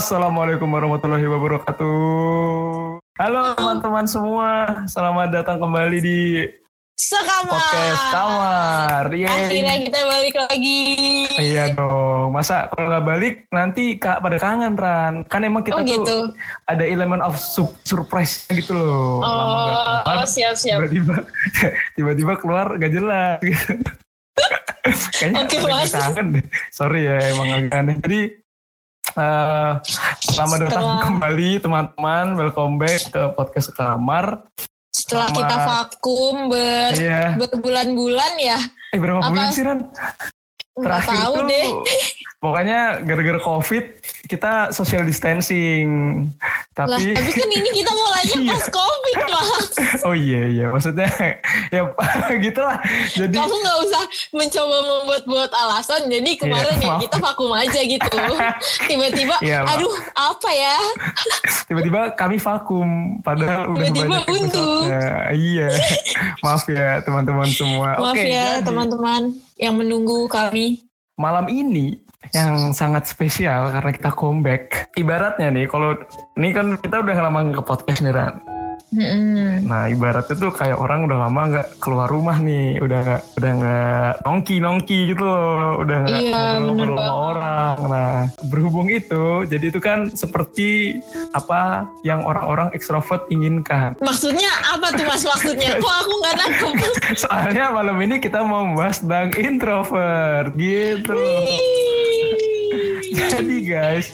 Assalamualaikum warahmatullahi wabarakatuh. Halo teman-teman semua, selamat datang kembali di Sekamar. podcast kamar. Yeay. Akhirnya kita balik lagi. Iya dong, masa kalau nggak balik nanti kak pada kangen Ran. Kan emang kita Oh tuh gitu. ada elemen of su- surprise gitu loh. Oh, oh siap siap. tiba-tiba tiba-tiba keluar gak jelas gitu. Kayaknya Mas. kangen deh. Sorry ya emang agak aneh. Jadi eh selamat datang Setelah- kembali teman-teman. Welcome back ke podcast kamar. Setelah Sama- kita vakum ber Iya. berbulan-bulan ya. Eh berapa Apa? bulan sih Ran? Nggak tahu tuh deh. pokoknya gara-gara covid kita social distancing. Lah, Tapi tapi kan ini kita mulainya Iya. pas covid mas. oh iya iya maksudnya ya gitulah. Jadi Kamu nggak usah mencoba membuat-buat alasan. Jadi kemarin Iya, ya maaf. kita vakum aja gitu. Tiba-tiba, Iya, maaf. aduh apa ya? tiba-tiba kami vakum padahal udah Tiba-tiba episode-nya. Iya. Maaf ya teman-teman semua. Maaf Oke, ya teman-teman yang menunggu kami. malam ini yang sangat spesial karena kita comeback. Ibaratnya nih kalau ini kan kita udah lama nggak podcast nih. Mm-mm. Nah ibaratnya tuh kayak orang udah lama nggak keluar rumah nih, udah nggak udah nggak nongki nongki gitu loh, udah nggak Iya, ngobrol bener sama banget. orang. Nah berhubung itu, jadi itu kan seperti apa yang orang-orang ekstrovert inginkan. Maksudnya apa tuh mas maksudnya? Kok aku nggak nangkep? Soalnya malam ini kita mau membahas tentang introvert gitu. Jadi guys,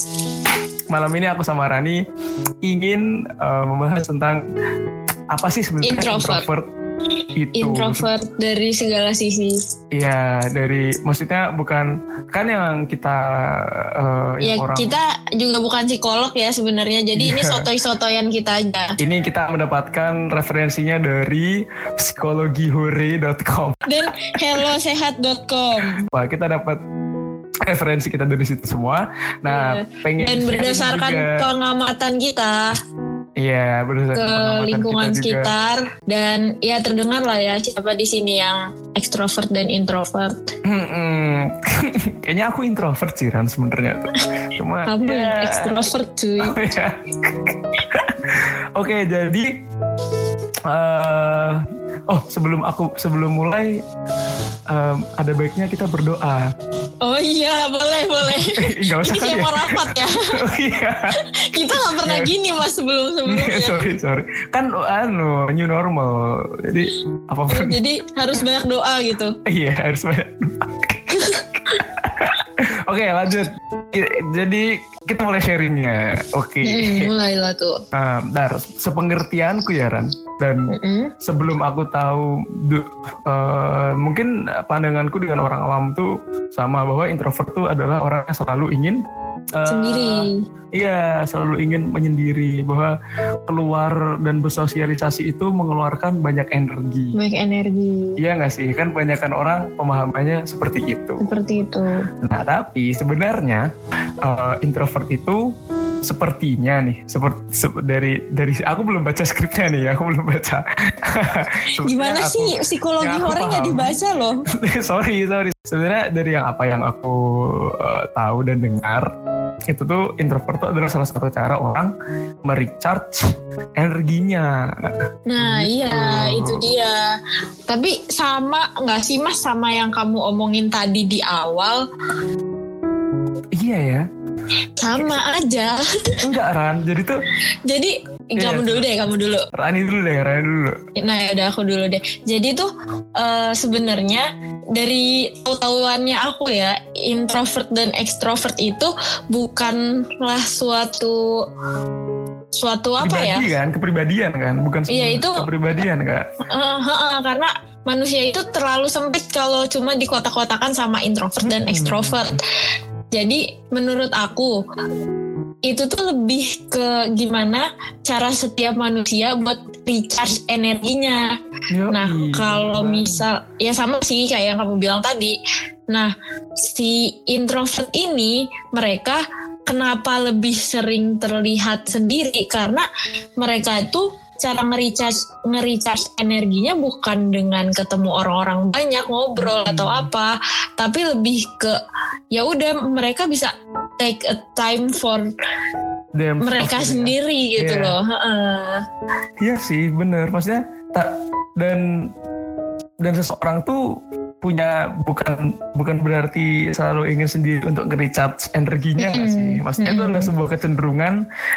malam ini aku sama Rani ingin uh, membahas tentang apa sih sebenarnya Introvert. itu. Introvert dari segala sisi. Iya, dari maksudnya bukan kan yang kita uh, Ya yang orang kita juga bukan psikolog ya sebenarnya. Jadi ini Iya. sotoy-sotoyan kita aja. ini kita mendapatkan referensinya dari psikologihore.com. Dan hellosehat.com. Wah, kita dapat referensi kita dari situ semua. Nah, pengen Dan berdasarkan juga. pengamatan kita Iya, ke berdasarkan pengamatan lingkungan kita juga. sekitar dan ya terdengar lah ya siapa di sini yang ekstrovert dan introvert. Hmm, Kayaknya aku introvert sih Ran sebenarnya tuh. Cuma Kamu yang ya. ekstrovert cuy. Oh, ya. Oke, jadi eh oh sebelum aku sebelum mulai em, ada baiknya kita berdoa. Oh iya boleh boleh. Gak usah Ini kayak ya. mau rapat ya. Oh iya. Kita nggak pernah gini mas sebelum sebelumnya. sorry sorry. Kan anu new normal. Jadi apa pun. Jadi harus banyak doa gitu. Iya harus banyak. Oke lanjut. I- Jadi kita mulai sharingnya. Oke. Hmm, mulailah tuh. Nah, Dar, sepengertianku ya Ran. Dan Mm-mm. sebelum aku tahu, eh, mungkin pandanganku dengan orang awam tuh sama bahwa introvert tuh adalah orang yang selalu ingin eh, Sendiri. Iya, selalu ingin menyendiri bahwa keluar dan bersosialisasi itu mengeluarkan banyak energi. Banyak energi. Iya nggak sih? Kan kebanyakan orang pemahamannya seperti itu. Seperti itu. Nah, tapi sebenarnya eh, introvert itu sepertinya nih, seperti dari dari aku belum baca skripnya nih, aku belum baca. Gimana aku- sih psikologi orang nggak dibaca loh? sorry, sorry. Sebenarnya dari yang apa yang aku eh, tahu dan dengar, itu tuh introvert tuh adalah salah satu cara orang merecharge energinya. Nah Gitu. iya itu dia. Tapi sama nggak sih mas sama yang kamu omongin tadi di awal? Iya ya. Sama aja. Enggak Ran, jadi tuh Jadi Iya. kamu dulu deh, kamu dulu. Rani dulu deh, Rani dulu. Nah ya udah aku dulu deh. Jadi tuh eh, sebenarnya dari tahu-tahuannya aku ya introvert dan ekstrovert itu bukanlah suatu suatu apa ya? Pribadi kan, kepribadian kan, bukan Iya, itu- kepribadian kan. Eh, heeh, karena manusia itu terlalu sempit kalau cuma dikotak-kotakan sama introvert dan Hmm. ekstrovert. Jadi menurut aku itu tuh lebih ke gimana cara setiap manusia buat recharge energinya. Nah, kalau misal ya sama sih kayak yang kamu bilang tadi. Nah, si introvert ini mereka kenapa lebih sering terlihat sendiri karena mereka itu cara nge-recharge nge-recharge energinya bukan dengan ketemu orang-orang banyak ngobrol Hmm. atau apa, tapi lebih ke ya udah mereka bisa take a time for Them mereka gitu ya. sendiri gitu Iya. loh. Heeh. Iya sih, bener. Maksudnya tak dan dan seseorang tuh punya bukan bukan berarti selalu ingin sendiri untuk nge-recharge energinya nggak sih. Mm-mm. Maksudnya itu Mm-mm. adalah sebuah kecenderungan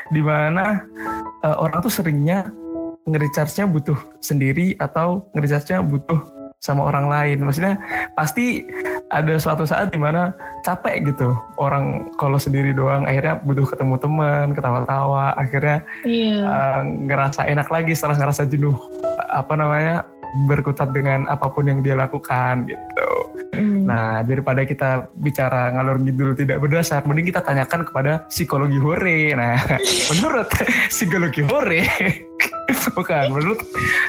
di mana uh, orang tuh seringnya nge-recharge-nya butuh sendiri atau nge-recharge-nya butuh sama orang lain. Maksudnya pasti ada suatu saat di mana capek gitu. Orang kalau sendiri doang akhirnya butuh ketemu teman, ketawa-tawa, akhirnya Iya. uh, ngerasa enak lagi setelah ngerasa jenuh apa namanya berkutat dengan apa pun yang dia lakukan gitu. Mm. Nah daripada kita bicara ngalor ngidul tidak berdasar, mending kita tanyakan kepada psikologi hore. Nah menurut psikologi hore bukan menurut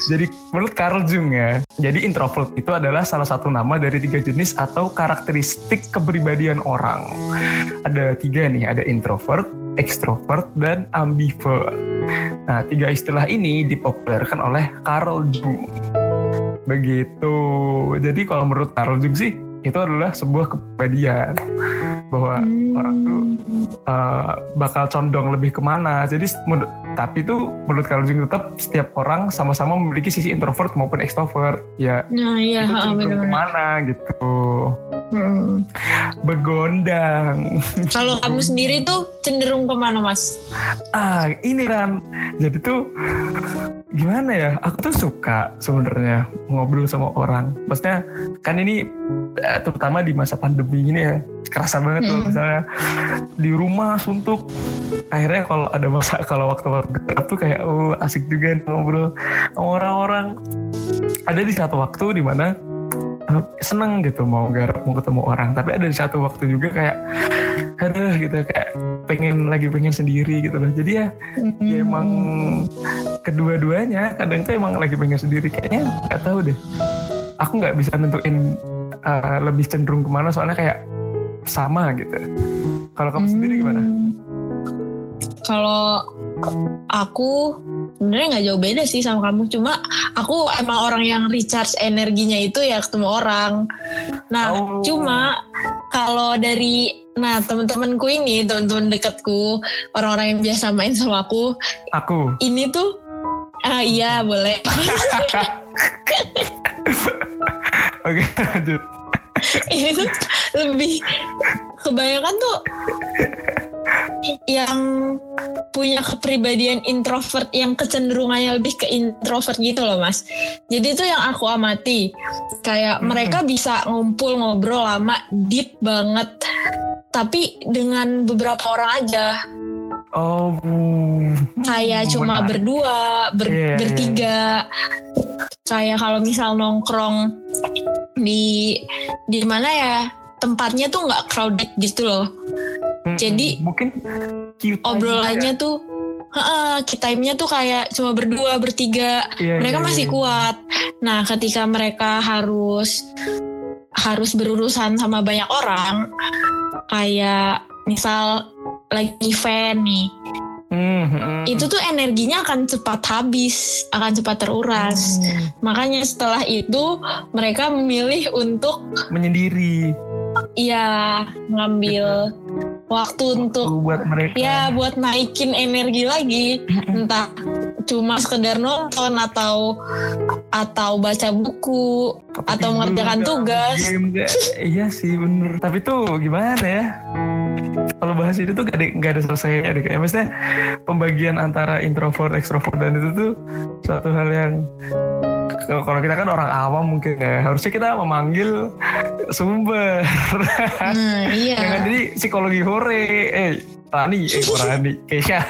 jadi menurut Carl Jung ya. Jadi introvert itu adalah salah satu nama dari tiga jenis atau karakteristik kepribadian orang. Ada tiga nih, ada introvert, extrovert, dan ambivert. Nah, tiga istilah ini dipopulerkan oleh Carl Jung. Begitu. Jadi kalau menurut Carl Jung sih, itu adalah sebuah kepribadian bahwa orang tuh uh, bakal condong lebih ke mana. Jadi tapi itu menurut Carl Jung tetap setiap orang sama-sama memiliki sisi introvert maupun extrovert. Ya Nah iya, itu benar-benar. ke mana gitu. Mm. Begondang. Kalau kamu sendiri tuh cenderung ke mana mas? ah ini kan jadi tuh gimana ya? Aku tuh suka sebenarnya ngobrol sama orang. Maksudnya kan ini eh, terutama di masa pandemi ini ya kerasa banget tuh Hmm. misalnya di rumah suntuk. Akhirnya kalau ada masa kalau waktu-waktu gelap tuh kayak oh asik juga ngobrol sama orang-orang. Ada di satu waktu di mana eh, seneng gitu mau garap mau ketemu orang. Tapi ada di satu waktu juga kayak aduh gitu kayak pengen lagi pengen sendiri gitu loh. Jadi ya ya emang kedua-duanya kadang tuh emang lagi pengen sendiri kayaknya nggak tahu deh aku nggak bisa nentuin uh, lebih cenderung ke mana soalnya kayak sama gitu kalau kamu sendiri gimana Hmm. Kalau aku sebenarnya nggak jauh beda sih sama kamu, cuma aku emang orang yang recharge energinya itu ya ketemu orang. Nah, Oh. cuma kalau dari nah teman-temanku ini, teman-teman dekatku, orang-orang yang biasa main sama aku, aku ini tuh ah iya boleh. oke lanjut ini tuh lebih kebanyakan tuh yang punya kepribadian introvert yang kecenderungannya lebih ke introvert gitu loh mas jadi itu yang aku amati kayak Hmm. mereka bisa ngumpul ngobrol lama deep banget tapi dengan beberapa orang aja oh kayak cuma menarik. berdua ber- Iya, iya. bertiga kayak kalau misal nongkrong di di mana ya tempatnya tuh nggak crowded gitu loh Mm-mm. jadi- mungkin obrolannya tuh Heeh, time-nya tuh kayak cuma berdua bertiga Iya, mereka iya, masih iya. kuat nah ketika mereka harus harus berurusan sama banyak orang kayak misal lagi event nih. Hmm, hmm, hmm. itu tuh energinya akan cepat habis, akan cepat teruras. Hmm, Makanya setelah itu mereka memilih untuk menyendiri. Ya ngambil waktu untuk buat mereka. Ya buat naikin energi lagi, entah cuma sekedar nonton atau atau baca buku atau Tidur mengerjakan tugas. game iya sih bener. Tapi tuh gimana ya kalau bahas ini tuh gak ada, nggak ada selesainya deh kayak maksudnya pembagian antara introvert ekstrovert dan itu tuh suatu hal yang kalau kita kan orang awam mungkin ya harusnya kita memanggil sumber. Nah, iya. Jangan jadi psikologi hore. Eh Rani eh Rani Keisha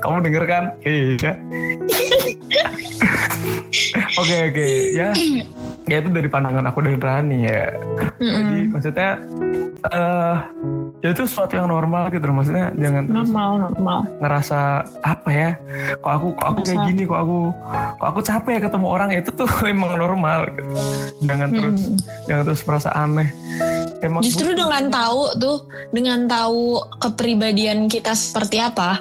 kamu denger kan? Keisha oke oke ya ya itu dari pandangan aku dan Rani ya jadi Mm-mm. maksudnya eh ya itu sesuatu yang normal gitu loh maksudnya jangan terus Normal, normal. ngerasa apa ya kok aku kok aku kayak gini kok aku kok aku capek ya ketemu orang itu tuh emang normal gitu. jangan terus Mm. jangan terus merasa aneh emang Justru butuh- dengan tahu tuh, dengan tahu kepribadian kita seperti apa,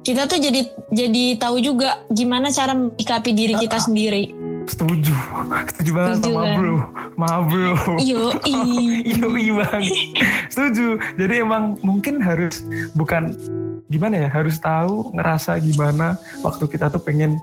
kita tuh jadi jadi tahu juga gimana cara menyikapi diri kita sendiri. Setuju. Setuju banget Setuju sama kan? bro. Ma bro. Yo, Iya bang. Setuju. Jadi emang mungkin harus bukan gimana ya harus tahu ngerasa gimana waktu kita tuh pengen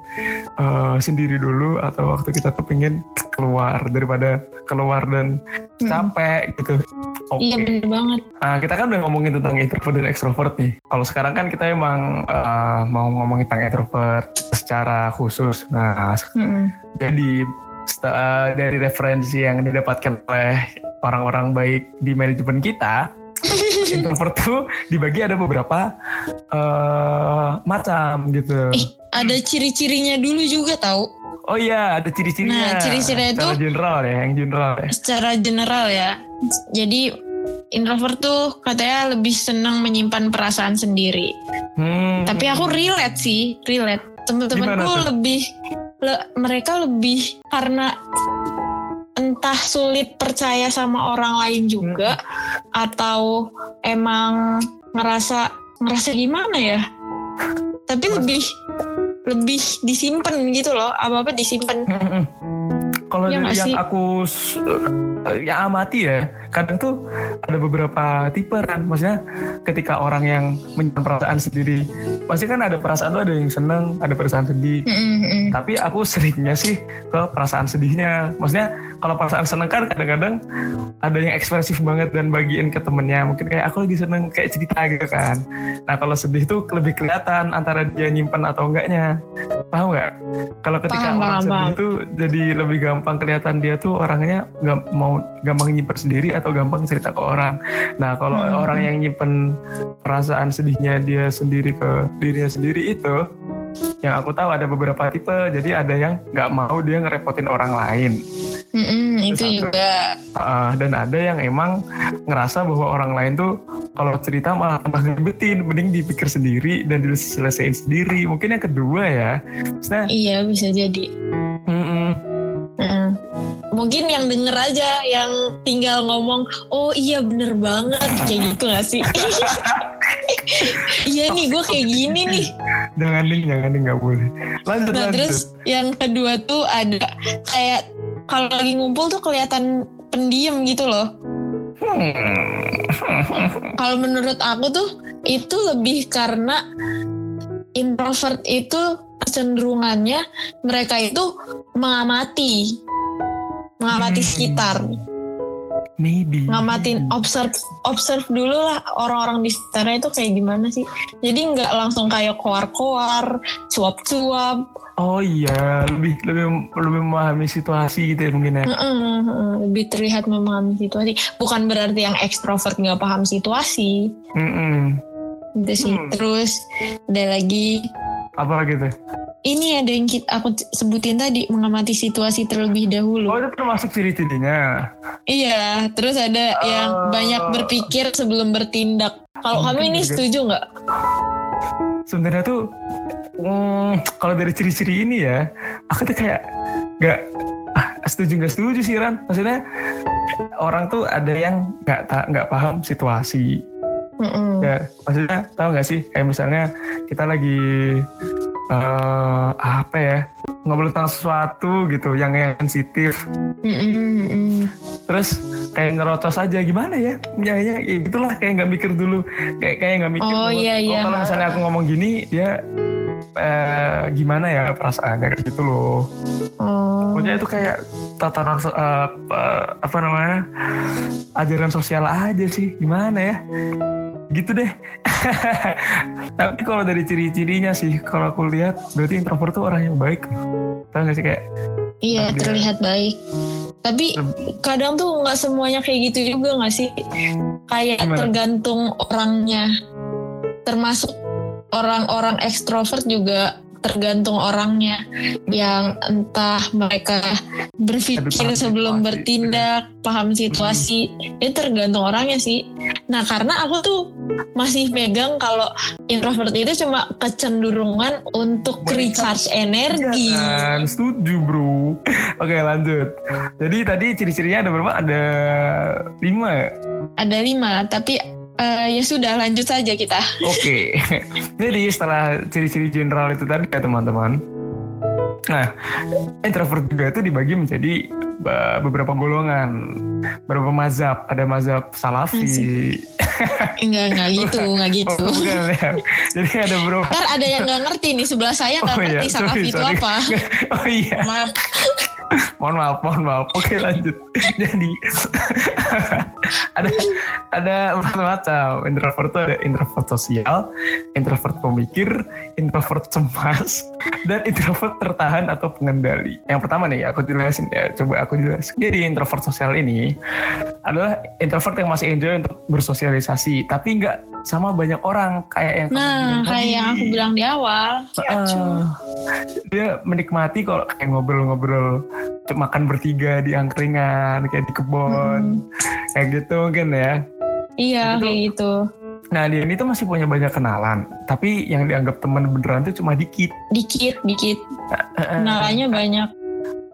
eh, sendiri dulu atau waktu kita tuh pengen keluar daripada keluar dan capek gitu. Oke. Iya bener banget. Nah, kita kan udah ngomongin tentang introvert dan extrovert nih. Kalau sekarang kan kita emang eh, mau ngomongin tentang introvert secara khusus. Nah, Mm-mm. jadi sta- eh, dari referensi yang didapatkan oleh orang-orang baik di manajemen kita, introvert tuh dibagi ada beberapa eh, macam gitu. Eh, ada ciri-cirinya dulu juga tahu. Oh iya, ada ciri-cirinya. Nah, ciri-cirinya Secara itu- general ya, yang general ya. Secara general ya. Jadi introvert tuh katanya lebih senang menyimpan perasaan sendiri. Hmm. Tapi aku relate sih, relate. Temen-temenku lebih le- mereka lebih karena entah sulit percaya sama orang lain juga atau emang ngerasa ngerasa gimana ya? Tapi Mas- lebih lebih disimpan gitu loh, apa-apa disimpan. Mm-mm. Kalau Iya dari nggak yang sih? aku eh, yang amati ya, kadang tuh ada beberapa tipe kan. Maksudnya ketika orang yang menyimpan perasaan sendiri, pasti kan ada perasaan tuh ada yang seneng, ada perasaan sedih. Mm-mm-mm. Tapi aku seringnya sih ke perasaan sedihnya. Maksudnya kalau perasaan seneng kan kadang-kadang ada yang ekspresif banget dan bagiin ke temennya. Mungkin kayak aku lagi seneng kayak cerita gitu kan. Nah kalau sedih tuh lebih kelihatan antara dia nyimpen atau enggaknya. Paham nggak? Kalau ketika Paham, orang paham, sedih paham. tuh jadi lebih gampang kelihatan dia tuh orangnya nggak mau gampang nyimpen sendiri atau gampang cerita ke orang. Nah kalau Hmm. orang yang nyimpen perasaan sedihnya dia sendiri ke dirinya sendiri itu yang aku tahu ada beberapa tipe jadi ada yang nggak mau dia ngerepotin orang lain Mm-mm, itu aku- juga. Uh, dan ada yang emang ngerasa bahwa orang lain tuh kalau cerita malah tambah ngeribetin mending dipikir sendiri dan diselesaikan sendiri mungkin yang kedua ya maksudnya Iya bisa jadi. mm-mm, Mm. Mungkin yang denger aja, yang tinggal ngomong, oh iya bener banget, kayak gitu gak sih? iya nih, gue kayak gini nih. jangan ding jangan ding nggak boleh lanjut Nah lanjut terus yang kedua tuh ada kayak kalau lagi ngumpul tuh kelihatan pendiam gitu loh. Hmm. Kalau menurut aku tuh itu lebih karena introvert itu kecenderungannya mereka itu mengamati, mengamati Hmm. sekitar. maybe ngamatin observe observe dulu lah orang-orang di sekitarnya itu kayak gimana sih jadi nggak langsung kayak koar-koar cuap-cuap oh iya lebih lebih lebih memahami situasi gitu ya mungkin ya. Heeh. lebih terlihat memahami situasi. Bukan berarti yang ekstrovert nggak paham situasi. Mm-mm. gitu sih. Hmm. terus ada lagi. Apa gitu ini ada yang kita, aku sebutin tadi mengamati situasi terlebih oh dahulu itu termasuk ciri-cirinya? Iya terus ada yang Oh. banyak berpikir sebelum bertindak. Kalau kamu ini setuju nggak sebenarnya tuh hmm, kalau dari ciri-ciri ini ya aku tuh kayak nggak ah, setuju nggak setuju sih Ran maksudnya orang tuh ada yang nggak nggak paham situasi Mm-mm. ya maksudnya tahu nggak sih kayak misalnya kita lagi eh apa ya ngobrol tentang sesuatu gitu yang sensitif Mm-mm, mm-mm. Terus kayak ngerocos aja gimana ya? Ya ya ya gitulah kayak nggak mikir dulu. Kayak kayak nggak mikir Oh, iya, iya. kalau misalnya aku ngomong gini dia eh, gimana ya perasaannya kayak gitu loh. Oh. pokoknya itu kayak tatanan so- eh, eh, apa namanya ajaran sosial aja sih. Gimana ya? Gitu deh. Tapi kalau dari ciri-cirinya sih kalau aku lihat berarti introvert tuh orang yang baik. Tahu gak sih kayak Iya terlihat baik. Tapi kadang tuh nggak semuanya kayak gitu juga nggak sih? Kayak Gimana? tergantung orangnya. Termasuk orang-orang ekstrovert juga tergantung orangnya. Yang entah mereka berpikir sebelum situasi, bertindak, paham situasi. Itu tergantung orangnya sih. Nah karena aku tuh masih pegang kalau introvert itu cuma kecenderungan untuk recharge energi. Kan, setuju bro. Oke lanjut. Jadi tadi ciri-cirinya ada berapa? Ada lima ya? Ada lima, tapi eh, ya sudah lanjut saja kita. Oke. Jadi setelah ciri-ciri general itu tadi ya teman-teman. Nah, introvert juga itu dibagi menjadi uh, beberapa golongan, beberapa mazhab. Ada mazhab salafi. enggak, enggak gitu, enggak gitu. Oh, bukan, ya. Jadi ada beberapa. Ntar ada yang nggak ngerti nih sebelah saya nggak Oh, iya. ngerti salafi Sorry, itu sorry. apa. Oh iya, Maaf. Mohon maaf, mohon maaf. Oke lanjut. Jadi ada ada macam-macam. Introvert ada introvert sosial, introvert pemikir, introvert cemas, dan introvert tertahan atau pengendali. Yang pertama nih, aku jelasin ya. Coba aku jelasin. Jadi introvert sosial ini adalah introvert yang masih enjoy untuk bersosialisasi, tapi nggak sama banyak orang kayak yang Nah, kayak yang aku bilang di awal. Ah, dia menikmati kalau kayak ngobrol-ngobrol makan bertiga di angkringan kayak di kebun kayak gitu mungkin ya Iya, Itu- kayak gitu. nah dia ini tuh masih punya banyak kenalan tapi yang dianggap teman beneran tuh cuma dikit Dikit, dikit. Kenalannya banyak.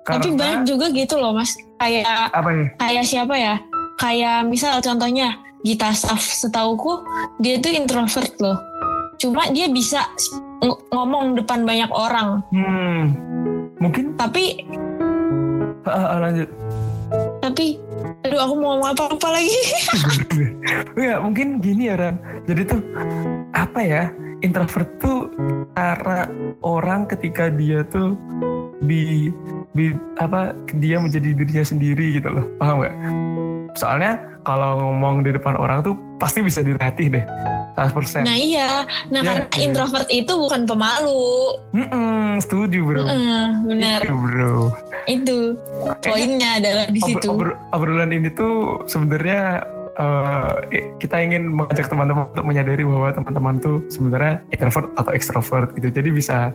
Tapi Karena- banyak juga gitu loh, Mas. Kayak apa ya kayak siapa ya? Kayak misal contohnya Gita Saf setauku dia tuh introvert loh. Cuma dia bisa ng- ngomong depan banyak orang. hmm mungkin Tapi ah, lanjut tapi aduh aku mau ngomong apa apa lagi. Enggak, mungkin gini ya Ran. Jadi tuh apa ya? Introvert tuh cara orang ketika dia tuh di, di apa dia menjadi dirinya sendiri gitu loh. Paham nggak? Soalnya kalau ngomong di depan orang tuh pasti bisa dilatih deh. 100%. Nah iya, nah Ya, karena iya. introvert itu bukan pemalu. Mm-mm, setuju bro. Heeh, benar. Itu, bro. Itu poinnya adalah di situ. obr- obrolan ini tuh sebenarnya eh, kita ingin mengajak teman-teman untuk menyadari bahwa teman-teman tuh sebenarnya introvert atau extrovert gitu. Jadi bisa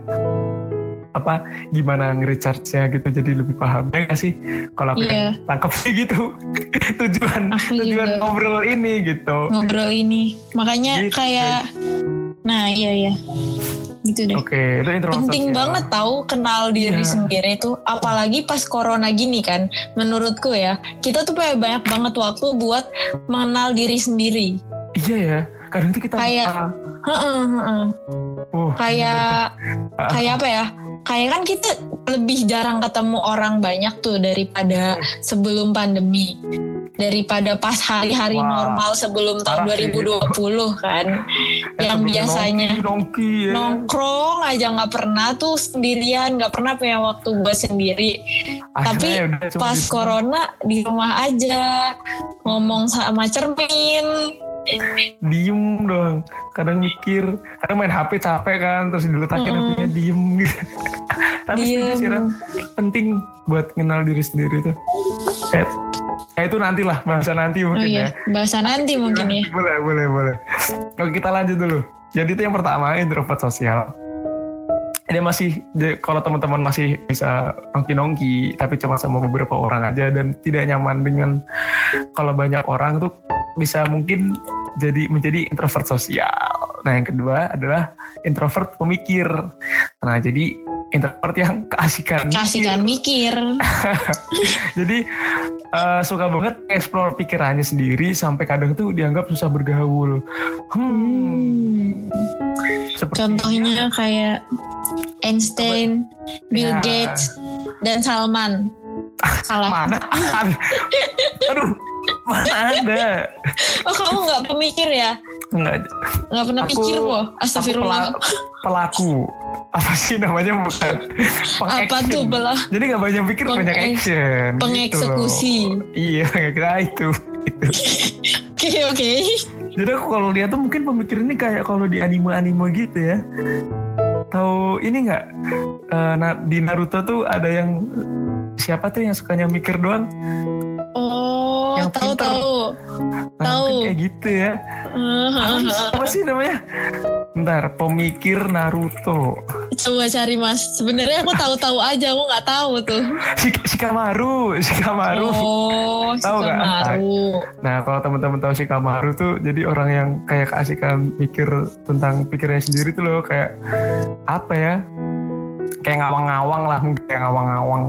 apa gimana nge-recharge-nya gitu jadi lebih paham ya nggak sih kalau aku Iya. tangkap sih gitu tujuan Aku tujuan juga. ngobrol ini gitu ngobrol ini. Makanya Gitu. kayak nah iya iya. Gitu deh. oke itu Penting sosial. banget tahu kenal diri Iya. sendiri itu apalagi pas corona gini kan. Menurutku ya, kita tuh punya banyak banget waktu buat mengenal diri sendiri. iya ya kadang tuh kita Kayak- lupa. Heeh, heeh. Wah, Kayak Ah. kayak apa ya? Kayak kan kita lebih jarang ketemu orang banyak tuh daripada sebelum pandemi. Daripada pas hari-hari normal sebelum tahun Parah sih. 2020 kan. Eh, yang biasanya nongki, nongki ya. Nongkrong aja nggak pernah tuh sendirian, nggak pernah punya waktu buat sendiri. Tapi Akhirnya ya udah cuma Pas di- corona di rumah aja, ngomong sama cermin. Diem doang kadang mikir kadang main HP capek kan terus diletakin Mm-mm. HP-nya diem gitu tapi setuju sih. Diem. penting buat kenal diri sendiri tuh eh, eh, itu nanti lah bahasa nanti Oh mungkin iya, ya bahasa nanti mungkin ya. boleh boleh boleh oke kita lanjut dulu jadi itu yang pertama introvert sosial dia masih dia- kalau teman-teman masih bisa nongki-nongki tapi cuma sama beberapa orang aja dan tidak nyaman dengan kalau banyak orang tuh bisa mungkin jadi menjadi introvert sosial. Nah yang kedua adalah introvert pemikir. Nah jadi introvert yang keasikan. Kasihkan mikir. Jadi eh, suka banget explore pikirannya sendiri sampai kadang tuh dianggap susah bergaul. Hmm. Hmm. Seperti Contohnya kayak Einstein, Bill Ya. Gates, dan Salman. Salah. mana? Aduh, mana ada? Oh kamu nggak pemikir ya? Enggak, Nggak pernah Aku- pikir loh. Astagfirullah. pela- pelaku. Apa sih namanya bukan? Apa tuh belah Jadi nggak banyak pikir, Peng- banyak action. gitu pengeksekusi? loh. Iya, kira itu. Oke oke. Jadi aku kalau lihat tuh mungkin pemikir ini kayak kalau di anime-anime gitu ya. Tahu ini nggak? Eh, na- di Naruto tuh ada yang siapa tuh yang sukanya mikir doang? Oh Yang tahu pinter. tahu. Nah, Tahu. kayak gitu ya. Apa, sih- apa sih namanya? Bentar, pemikir Naruto. Coba cari mas. Sebenarnya aku tahu-tahu aja, aku nggak tahu tuh. Shik- Shikamaru, Shikamaru. Oh, Tahu nggak? Shikamaru. Nah, kalau teman-teman tahu Shikamaru tuh jadi orang yang kayak keasikan mikir tentang pikirannya sendiri tuh loh, kayak apa ya? Kayak ngawang-ngawang lah, mungkin kayak ngawang-ngawang.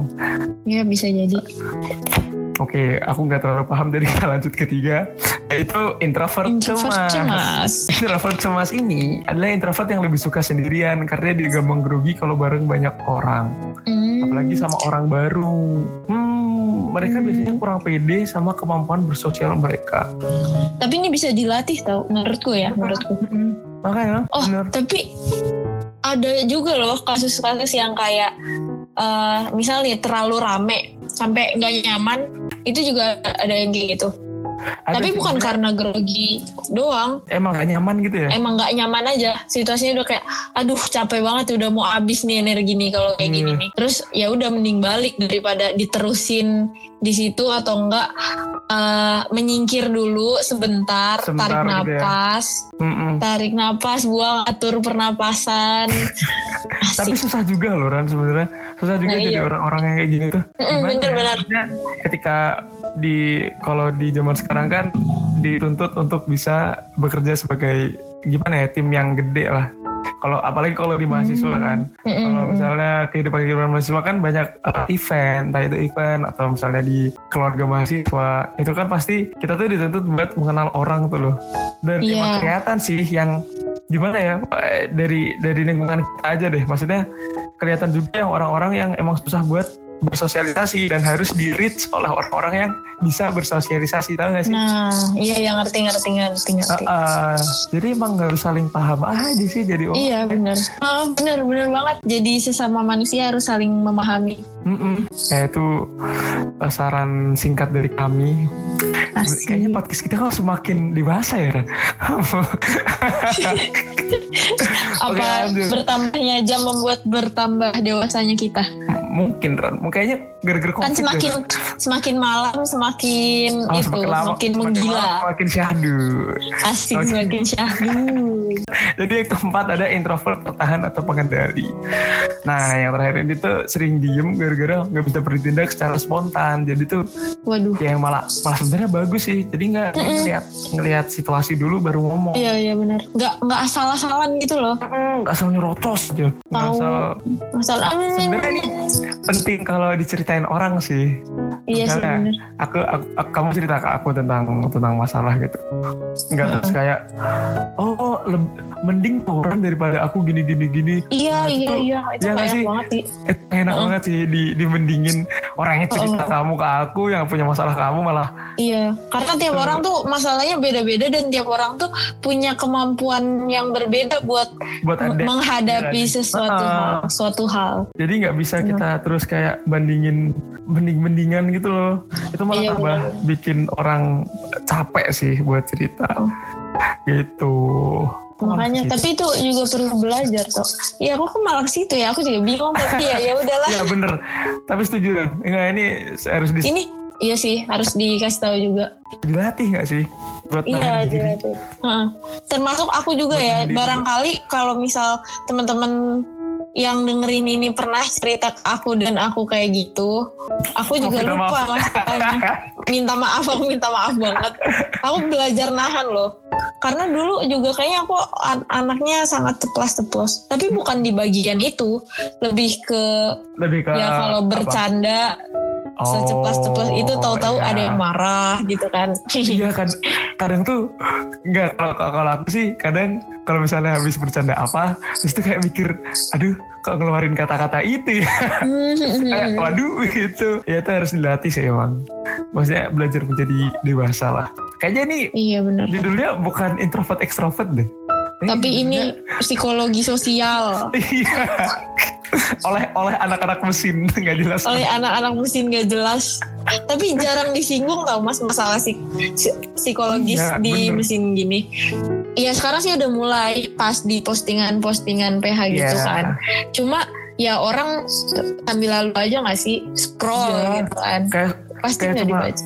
Ya bisa jadi. Oke, aku nggak terlalu paham dari kita lanjut ketiga. Yaitu introvert, Introvert cemas. cemas. Introvert cemas ini adalah introvert yang lebih suka sendirian karena dia gampang grogi kalau bareng banyak orang. Hmm. Apalagi sama orang baru. Hmm, mereka Hmm. biasanya kurang pede sama kemampuan bersosial mereka. Tapi ini bisa dilatih tau, menurutku ya, menurutku. Hmm, makanya Oh, bener. tapi ada juga loh kasus-kasus yang kayak eh misalnya terlalu rame sampai nggak nyaman, itu juga ada yang gitu. Ada tapi bukan karena grogi doang, emang gak nyaman gitu ya. emang nggak nyaman aja. Situasinya udah kayak, aduh capek banget, udah mau habis nih energi nih kalau kayak gini Iya. nih. Terus ya udah mending balik daripada diterusin di situ atau enggak eh, menyingkir dulu sebentar, Sebentar tarik gitu ya. napas, Mm-mm. tarik napas, buang, atur pernapasan. Tapi susah juga loh Ran sebenarnya. Susah juga Nah, jadi iya. orang-orang yang kayak gini tuh. Ya? bener-bener. Maksudnya Ketika di kalau di zaman sekarang kan dituntut untuk bisa bekerja sebagai gimana ya tim yang gede lah. Kalau apalagi kalau di mahasiswa Hmm. kan. Mm-mm. Kalau misalnya kehidupan kehidupan mahasiswa kan banyak uh, event, entah itu event atau misalnya di keluarga mahasiswa itu kan pasti kita tuh dituntut buat mengenal orang tuh loh. Dan Iya. emang kelihatan sih yang gimana ya eh, dari dari lingkungan kita aja deh. Maksudnya kelihatan juga yang orang-orang yang emang susah buat bersosialisasi dan harus di reach oleh orang-orang yang bisa bersosialisasi tahu gak sih? Nah, iya yang ngerti ngerti ngerti ngerti. Uh, uh, jadi emang harus saling paham aja sih jadi orang. Iya benar. Ah, benar benar banget. Jadi sesama manusia harus saling memahami. Mm-mm. Ya itu uh, saran singkat dari kami. Asik. Kayaknya podcast kita kok semakin dewasa ya, Apa lanjut. bertambahnya jam membuat bertambah dewasanya kita? Mungkin, Ran. Kayaknya gara-gara Kan covid. semakin ya. semakin malam semakin Oh, itu semakin lama, semakin semakin menggila. lama, Semakin syahdu. Asik Oke. semakin syahdu. Jadi yang keempat ada introvert pertahan atau pengendali. Nah yang terakhir ini tuh sering diem gara-gara nggak bisa bertindak secara spontan. Jadi tuh Waduh. ya yang malah malah sebenarnya bagus sih. Jadi nggak Mm-mm. ngeliat ngeliat situasi dulu baru ngomong. Iya iya benar. Nggak nggak asal-asalan gitu loh. Mm, Nggak asal nyerocos aja. Nggak asal Masalah. sebenarnya ini penting kalau diceritain orang sih. Iya sih benar. Aku, aku, aku- kamu cerita ke aku tentang tentang masalah gitu. Enggak terus kayak oh leb- mending orang daripada aku gini gini gini. Iya Nah, iya itu- iya itu iya nggak banyak sih? banget sih. Eh, enak Heeh. banget sih di dibandingin orang yang cerita Heeh. kamu ke aku yang punya masalah kamu malah Iya, karena tiap Tuh. orang tuh masalahnya beda-beda dan tiap orang tuh punya kemampuan yang berbeda buat buat ada. menghadapi Iya, sesuatu Heeh. hal, suatu hal. Jadi nggak bisa kita terus kayak bandingin banding-bandingan gitu loh. Itu malah Iya, tambah benar. bikin orang capek sih buat cerita. Oh. Gitu. Kok Makanya, ke situ? tapi itu juga perlu belajar tuh. Iya, aku kok malah ke situ ya. Aku juga bingung tapi ya ya udahlah. Ya bener. Tapi setuju kan? Enggak ini harus di- Ini iya sih harus dikasih tahu juga. dilatih nggak sih? Buat Iya, iya, iya. Heeh. Termasuk aku juga Buat ya. Barangkali kalau misal teman-teman yang dengerin ini pernah cerita ke aku dan aku kayak gitu, aku juga minta lupa minta maaf, aku minta maaf banget. Aku belajar nahan loh. Karena dulu juga kayaknya aku an- anaknya sangat ceplas-ceplos. Tapi bukan di bagian itu, lebih ke Lebih ke ya kalau apa? Bercanda seceplas-ceplos itu tahu-tahu iya. ada yang marah gitu kan. Iya kan. Kadang tuh nggak kalau kalau aku sih kadang kalau misalnya habis bercanda apa terus tuh kayak mikir aduh kok ngeluarin kata-kata itu ya? Kayak waduh gitu. Ya itu harus dilatih sih emang. Maksudnya belajar menjadi dewasa lah. Kayaknya nih iya benar. judulnya bukan introvert extrovert deh Tapi ini psikologi sosial. Iya oleh oleh anak-anak mesin nggak jelas oleh anak-anak mesin gak jelas. Tapi jarang disinggung tau mas masalah psik psi- psikologis Iya, di bener. mesin gini. Iya sekarang sih udah mulai pas di postingan-postingan PH gitu Iya. kan. Cuma ya orang sambil lalu aja gak sih scroll Iya. gitu kan. kayak Pasti nggak dibaca.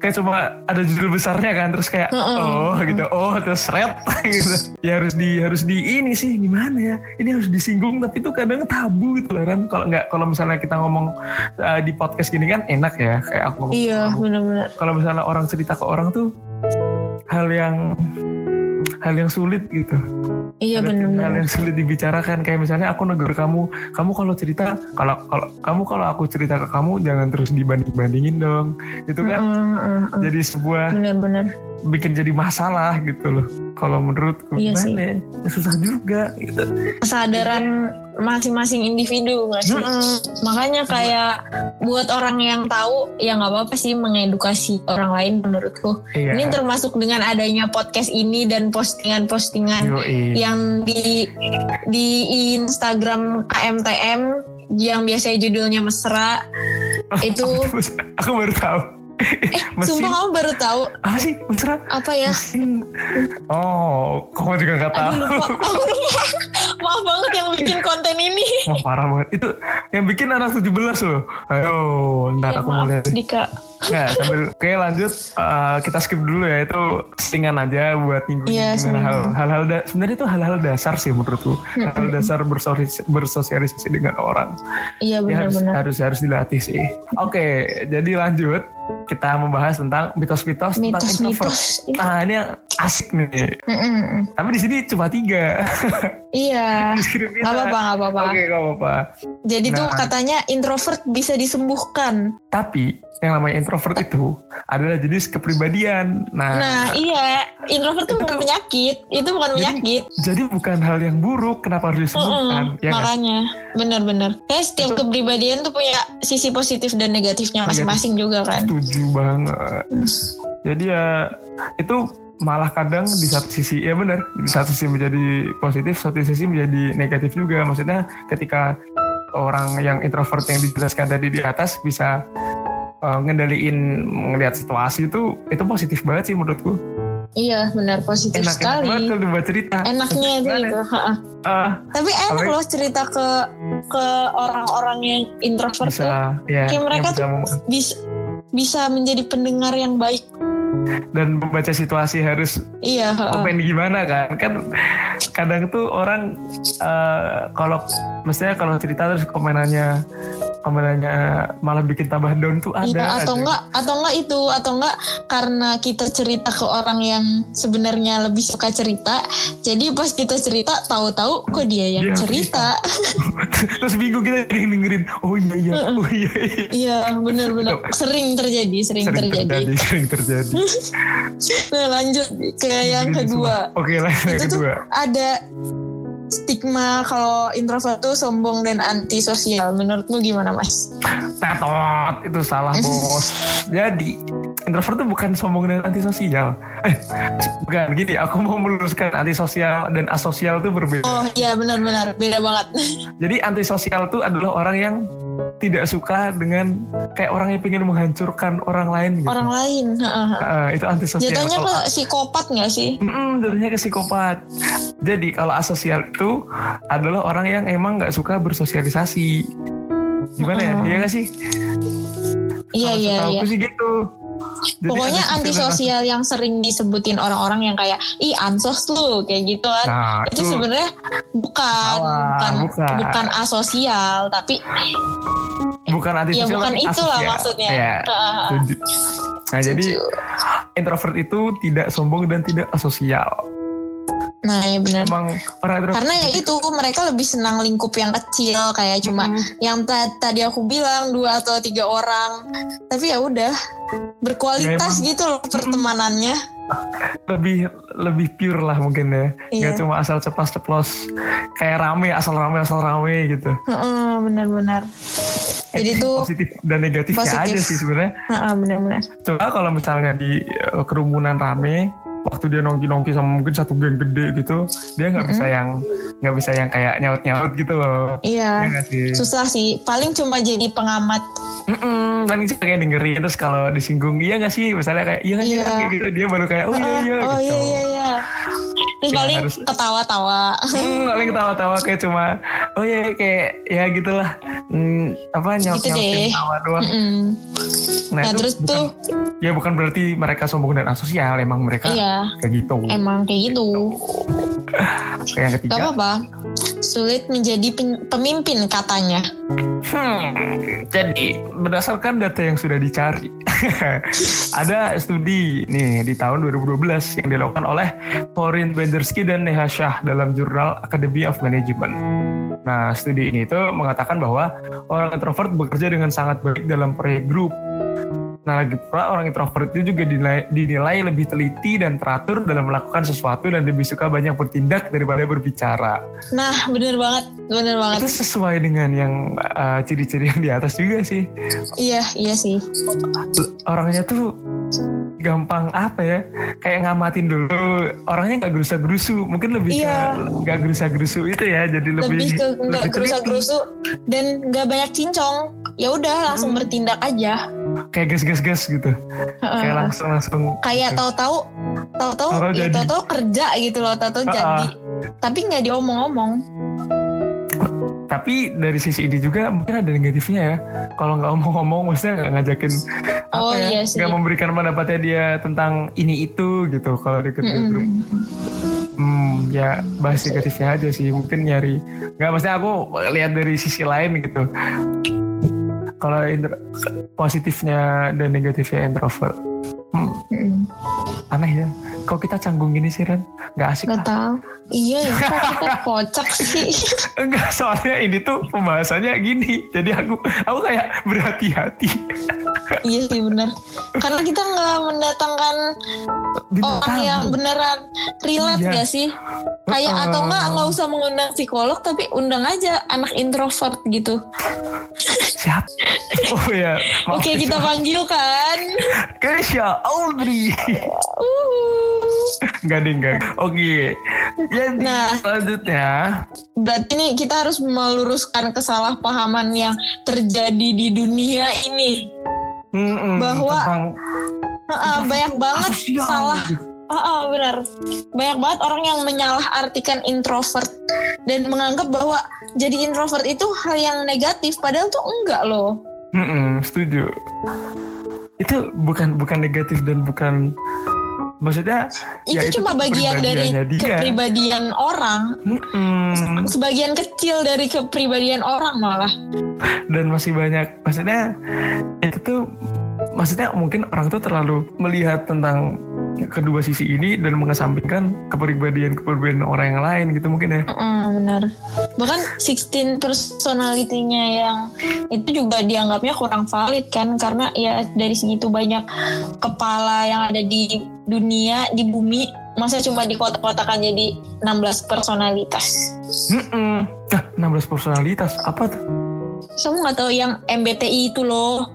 Kayak cuma ada judul besarnya kan terus kayak Heeh. oh gitu. Oh terus red gitu. Ya harus di harus di ini sih gimana ya? Ini harus disinggung tapi itu kadang tabu gitu loh kan kalau nggak kalau misalnya kita ngomong uh, di podcast gini kan enak ya kayak aku ngomong Iya benar-benar. kalau misalnya orang cerita ke orang tuh hal yang hal yang sulit gitu. Iya ada hal yang sulit dibicarakan. Kayak misalnya aku negur kamu kamu kalau cerita kalau kalau kamu kalau aku cerita ke kamu jangan terus dibanding bandingin dong. Itu kan? Jadi sebuah Benar-benar. bikin jadi masalah gitu loh. Kalau menurutku Iya sih. gimana ya? susah juga gitu. Kesadaran masing-masing individu nggak sih? Makanya kayak buat orang yang tahu ya nggak apa-apa sih mengedukasi orang lain menurutku. iya Ini termasuk dengan adanya podcast ini dan postingan-postingan Yoi. yang di di Instagram KMTM yang biasanya judulnya mesra itu aku baru tahu eh mesin. sumpah kamu baru tahu apa sih? Mesra? Apa ya? Mesin. Oh kamu juga nggak tahu? Aduh lupa. Aku lupa maaf banget yang bikin konten ini. Wah parah banget. Itu yang bikin anak 17 loh. Ayo ntar Ya, aku mau lihat Dika. Nggak, sambil oke lanjut. Eh, kita skip dulu ya. Itu settingan aja buat minggu Iya, hal hal-hal da- sebenarnya itu hal-hal dasar sih menurutku. Hal dasar bersosialis- bersosialisasi dengan orang. Iya ya harus benar-benar. harus harus dilatih sih. Oke jadi lanjut kita membahas tentang mitos-mitos tentang introvert. Mitos-mitos nah ini yang asik nih. Mm-mm. tapi di sini cuma tiga. Iya. Nggak apa-apa nggak apa-apa. Oke nggak apa-apa. Jadi tuh Nah. katanya introvert bisa disembuhkan. Tapi yang namanya introvert itu adalah jenis kepribadian. Nah. Nah iya. Introvert tuh bukan penyakit. Itu bukan Jadi- penyakit. Jadi bukan hal yang buruk, kenapa harus disembuhkan? Mm-mm, Ya nggak? makanya. Benar-benar. Kayak setiap kepribadian tuh punya sisi positif dan negatifnya Negatif. masing-masing juga kan. Setuju banget. Jadi ya itu malah kadang di satu sisi ya benar di satu sisi menjadi positif, satu sisi menjadi negatif juga. Maksudnya ketika orang yang introvert yang dijelaskan tadi di atas bisa uh, ngendaliin ngelihat situasi itu itu positif banget sih menurutku. iya benar positif Enak sekali banget kalau dibuat cerita. enaknya itu ha-ha. Ah, tapi enak loh cerita ke ke orang-orang yang introvert tuh bisa ya Kayak mereka tuh- bisa bisa menjadi pendengar yang baik dan membaca situasi harus iya open gimana kan? Kan kadang tuh orang eh, kalau mestinya kalau cerita terus komenannya komenannya malah bikin tambah down tuh ada Iya atau aja. enggak atau enggak itu atau enggak karena kita cerita ke orang yang sebenarnya lebih suka cerita jadi pas kita cerita tahu-tahu kok dia yang Dia cerita. terus bingung kita dengerin oh iya iya oh iya, iya. iya benar-benar. Sering terjadi sering, sering terjadi. terjadi sering terjadi nah lanjut ke yang kedua. Oke lah yang Itu tuh- kedua. ada stigma kalau introvert tuh sombong dan antisosial. Menurutmu gimana mas? tetot itu salah bos. Jadi introvert tuh bukan sombong dan antisosial. Eh bukan gini aku mau meluruskan antisosial dan asosial tuh berbeda. Oh iya benar-benar. Beda banget. Jadi antisosial itu adalah orang yang tidak suka dengan kayak orang yang pengen menghancurkan orang lain gitu. Orang lain. Ah, itu antisosial. Jatuhnya Kalau- ke psikopat nggak sih? Mm-mm, jatuhnya ke psikopat. Jadi kalau asosial itu adalah orang yang emang nggak suka bersosialisasi. Gimana ya? Mm-mm. Iya nggak sih? Iya iya iya. sih gitu. Jadi Pokoknya antisosial yang sering disebutin orang-orang yang kayak ih ansos lu kayak gitu kan. Nah, itu sebenarnya bukan Salah, bukan bukan. bukan asosial tapi bukan ya antisosial bukan tapi itulah asosial. maksudnya. Ya, setuju. Nah, jadi introvert itu tidak sombong dan tidak asosial. Nah ya benar. Emang orang introvert Karena ya itu mereka lebih senang lingkup yang kecil kayak cuma Mm, yang ta- tadi aku bilang dua atau tiga orang. Tapi ya udah berkualitas Ya, gitu loh pertemanannya. lebih lebih pure lah mungkin ya Iya. nggak cuma asal ceplos ceplos kayak rame asal rame asal rame gitu Heeh, benar-benar. Jadi tuh positif dan negatifnya positif. aja sih sebenarnya heeh, benar-benar. coba kalau misalnya di eh, kerumunan rame waktu dia nongki nongki sama mungkin satu geng gede gitu dia nggak bisa yang nggak bisa yang kayak nyaut nyaut gitu loh Iya. Iya sih Susah sih. Paling cuma jadi pengamat. Mm-mm, paling sih kayak dengerin terus kalau disinggung iya nggak sih misalnya kayak iya nggak sih Iya. kayak gitu dia baru kayak oh iya iya oh gitu iya iya iya. Terus paling harus- ketawa-tawa. Hmm, paling ketawa-tawa kayak cuma oh ya kayak ya gitulah hmm, apa nyaut Gitu nyautin deh. tawa doang. Mm-mm. Nah, Nah, itu terus bukan, tuh ya bukan berarti mereka sombong dan asosial emang mereka iya kayak gitu. emang kayak gitu. Kayak yang ketiga. Gak apa-apa. Sulit menjadi pemimpin katanya. Hmm, jadi berdasarkan data yang sudah dicari ada studi nih di tahun 2012 yang dilakukan oleh Corinne Bendersky dan Neha Shah dalam jurnal Academy of Management. Nah, studi ini itu mengatakan bahwa orang introvert bekerja dengan sangat baik dalam proyek grup Nah, lagi pula orang introvert itu juga dinilai, dinilai lebih teliti dan teratur dalam melakukan sesuatu dan lebih suka banyak bertindak daripada berbicara. Nah, bener banget, bener banget. Itu sesuai dengan yang uh, ciri-ciri yang di atas juga sih. Iya, iya sih. Orangnya tuh gampang apa ya kayak ngamatin dulu orangnya nggak gerusa gerusu mungkin lebih iya. nggak gerusa gerusu itu ya jadi lebih lebih ke nggak gerusa gerusu dan nggak banyak cincong ya udah langsung hmm. bertindak aja kayak gas gas gas gitu. Uh, kayak langsung langsung kayak gitu. tahu-tahu tahu-tahu ya tahu-tahu kerja gitu loh tahu-tahu uh, jadi. Tapi nggak diomong-omong. Tapi dari sisi ini juga mungkin ada negatifnya ya. Kalau nggak omong-omong maksudnya nggak ngajakin oh, apa ya nggak memberikan pendapatnya dia tentang ini itu gitu kalau di kerja mm -hmm. hmm ya bahas negatifnya aja sih. Mungkin nyari nggak maksudnya aku lihat dari sisi lain gitu kalau positifnya dan negatifnya introvert hmm. hmm. aneh ya kok kita canggung gini sih Ren? Nggak asik nggak tahu. Iya ya kok kita kocak sih? Enggak soalnya ini tuh pembahasannya gini. Jadi aku aku kayak berhati-hati. Iya sih benar karena kita nggak mendatangkan Bintang orang yang beneran relate iya. gak sih? Kayak uh, atau enggak nggak usah mengundang psikolog tapi undang aja anak introvert gitu. Siap. Oh ya oke okay, kita panggil kan Kesha Audrey. Uh. Enggak ding, enggak. Oke. Ya, nah, selanjutnya. Berarti nih kita harus meluruskan kesalahpahaman yang terjadi di dunia ini. Mm -mm, bahwa tentang, uh, banyak banget sosial. salah Oh, oh benar. Banyak banget orang yang menyalahartikan introvert dan menganggap bahwa jadi introvert itu hal yang negatif padahal tuh enggak loh. Mm -mm, setuju. Itu bukan bukan negatif dan bukan maksudnya itu ya cuma itu bagian dari dia. kepribadian orang hmm. sebagian kecil dari kepribadian orang malah dan masih banyak maksudnya itu tuh maksudnya mungkin orang tuh terlalu melihat tentang kedua sisi ini dan mengesampingkan kepribadian-kepribadian orang yang lain gitu mungkin ya. Mm, benar. Bahkan 16 personality-nya yang itu juga dianggapnya kurang valid kan karena ya dari segitu banyak kepala yang ada di dunia di bumi masa cuma di kota-kotakan jadi 16 personalitas. Mm -mm. Nah, 16 personalitas apa tuh? kamu nggak tahu yang MBTI itu loh,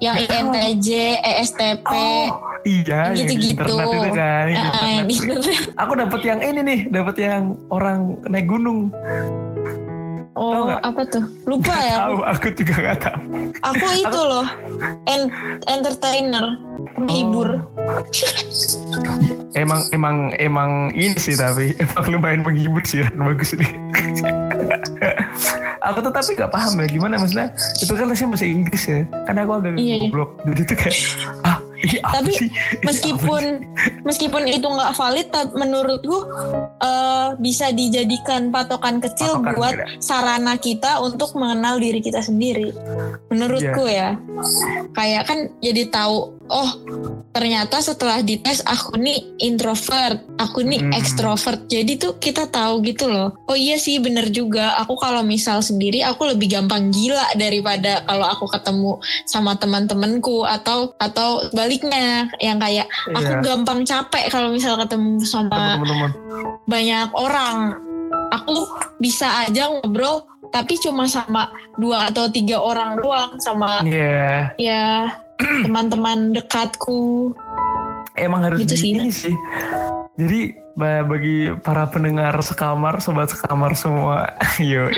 yang INTJ, ESTP. Oh, iya, gitu-gitu. itu kan. Uh, Aku dapat yang ini nih, dapat yang orang naik gunung. Oh, apa tuh? Lupa gak ya? Tahu, aku juga gak tahu. Aku itu loh, en entertainer, menghibur. Oh. emang emang emang ini sih tapi emang lumayan menghibur sih, bagus nih aku tuh tapi gak paham ya gimana maksudnya itu kan bahasa Inggris ya karena aku agak iya, iya. goblok jadi itu kayak ah ini tapi sih? meskipun meskipun itu nggak valid menurutku uh, bisa dijadikan patokan kecil patokan buat beda. sarana kita untuk mengenal diri kita sendiri menurutku yeah. ya kayak kan jadi tahu oh ternyata setelah dites aku nih introvert, aku nih hmm. extrovert. Jadi tuh kita tahu gitu loh. Oh iya sih bener juga. Aku kalau misal sendiri aku lebih gampang gila daripada kalau aku ketemu sama teman-temanku atau atau baliknya yang kayak yeah. aku gampang capek kalau misal ketemu sama Teman -teman. banyak orang. Aku bisa aja ngobrol tapi cuma sama dua atau tiga orang doang sama yeah. ya teman-teman dekatku. Emang harus gitu sih. sih. Jadi bagi para pendengar sekamar, sobat sekamar semua, yo.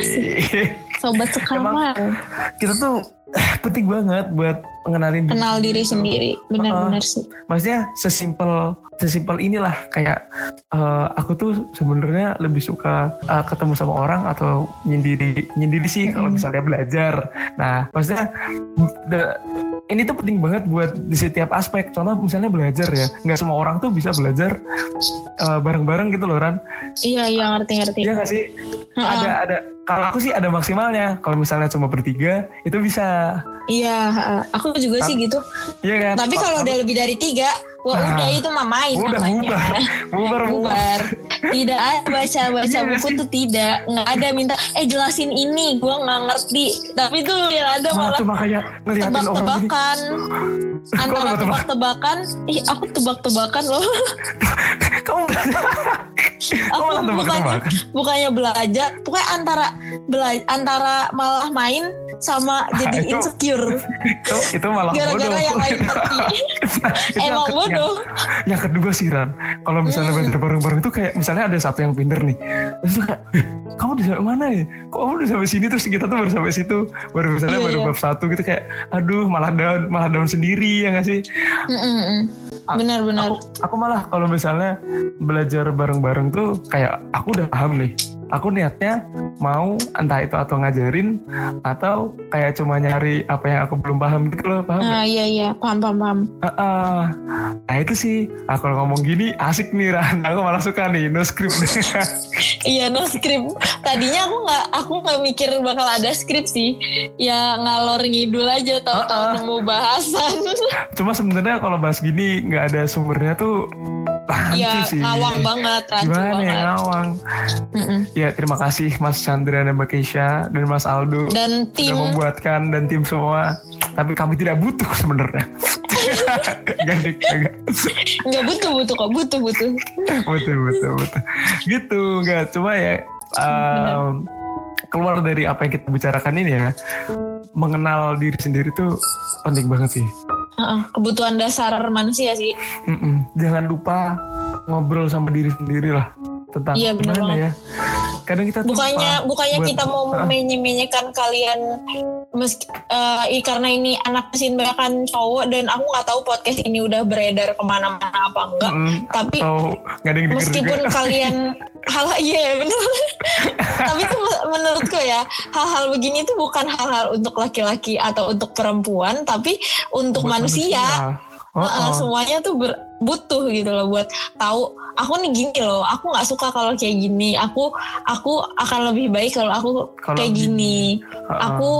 sobat sekamar. Emang kita tuh penting banget buat mengenalin kenal diri, diri sendiri benar-benar uh, sih maksudnya sesimpel sesimpel inilah kayak uh, aku tuh sebenarnya lebih suka uh, ketemu sama orang atau nyendiri nyendiri sih mm -hmm. kalau misalnya belajar nah maksudnya the, ini tuh penting banget buat di setiap aspek. Contoh misalnya belajar ya, nggak semua orang tuh bisa belajar bareng bareng-bareng gitu loh Ran. Iya iya ngerti ngerti. Iya nggak sih? Ada ada kalau aku sih ada maksimalnya. Kalau misalnya cuma bertiga itu bisa. Iya, uh, aku juga sih gitu. Iya kan? Tapi kalau udah lebih dari tiga, wah Nah, udah itu mah main udah bubar. Bubar, bubar. Tidak ada baca baca Iya buku tuh tidak, nggak ada minta eh jelasin ini, gua nggak ngerti. Tapi tuh yang ada Malah malah gini. tebak-tebakan. Antara tebak-tebak? tebak-tebakan, ih aku tebak-tebakan loh. Kamu Aku bukannya, bukannya belajar, pokoknya antara bela- antara malah main sama jadi itu- insecure itu, itu malah gara-gara yang lain ngerti. Emang bodoh. Yang, yang kedua sih Ran, kalau misalnya Hmm. belajar bareng-bareng itu kayak misalnya ada satu yang pinter nih, terus kayak, "Eh, kamu udah sampai mana ya? Kok kamu udah sampai sini terus kita tuh baru sampai situ, baru misalnya Iya, baru iya. bab satu gitu kayak, aduh malah down, malah down sendiri ya nggak sih? Benar-benar. Aku, aku malah kalau misalnya belajar bareng-bareng tuh kayak aku udah paham nih. Aku niatnya mau entah itu atau ngajarin atau kayak cuma nyari apa yang aku belum paham gitu loh, paham? Nah, iya iya, paham paham paham. Heeh. Nah itu sih, ah, kalau ngomong gini asik nih Ran. Aku malah suka nih, no script. Iya no script. Tadinya aku nggak aku nggak mikir bakal ada skrip sih. Ya ngalor ngidul aja tahu-tahu Uh-uh. nemu bahasan. Cuma sebenarnya kalau bahas gini nggak ada sumbernya tuh Iya sih. ngawang banget, rancu Gimana ya banget. ngawang? Mm-mm. Ya terima kasih Mas Chandra dan Mbak Keisha dan Mas Aldo Dan tim sudah membuatkan dan tim semua. Tapi kami tidak butuh sebenarnya. Gak, butuh butuh kok butuh butuh. betul betul betul gitu nggak cuma ya um, keluar dari apa yang kita bicarakan ini ya mengenal diri sendiri tuh penting banget sih Kebutuhan dasar manusia sih. Mm-mm. jangan lupa ngobrol sama diri sendiri lah tentang Iya, bener gimana banget. ya kadang kita Bukannya bukannya buat- kita mau Ah. menye-menyekan kalian meski i- karena ini anak mesin bahkan cowok dan aku nggak tahu podcast ini udah beredar ke mana-mana apa enggak. Mm-mm. Tapi nggak ada yang meskipun juga kalian hal iya ya benar tapi itu me- menurutku ya hal-hal begini tuh bukan hal-hal untuk laki-laki atau untuk perempuan tapi untuk Buat manusia, Oh, Heeh, oh. semuanya tuh ber- butuh gitu loh buat tahu aku nih gini loh aku nggak suka kalau kayak gini aku aku akan lebih baik kalau aku Kalau kayak gini. gini Heeh. aku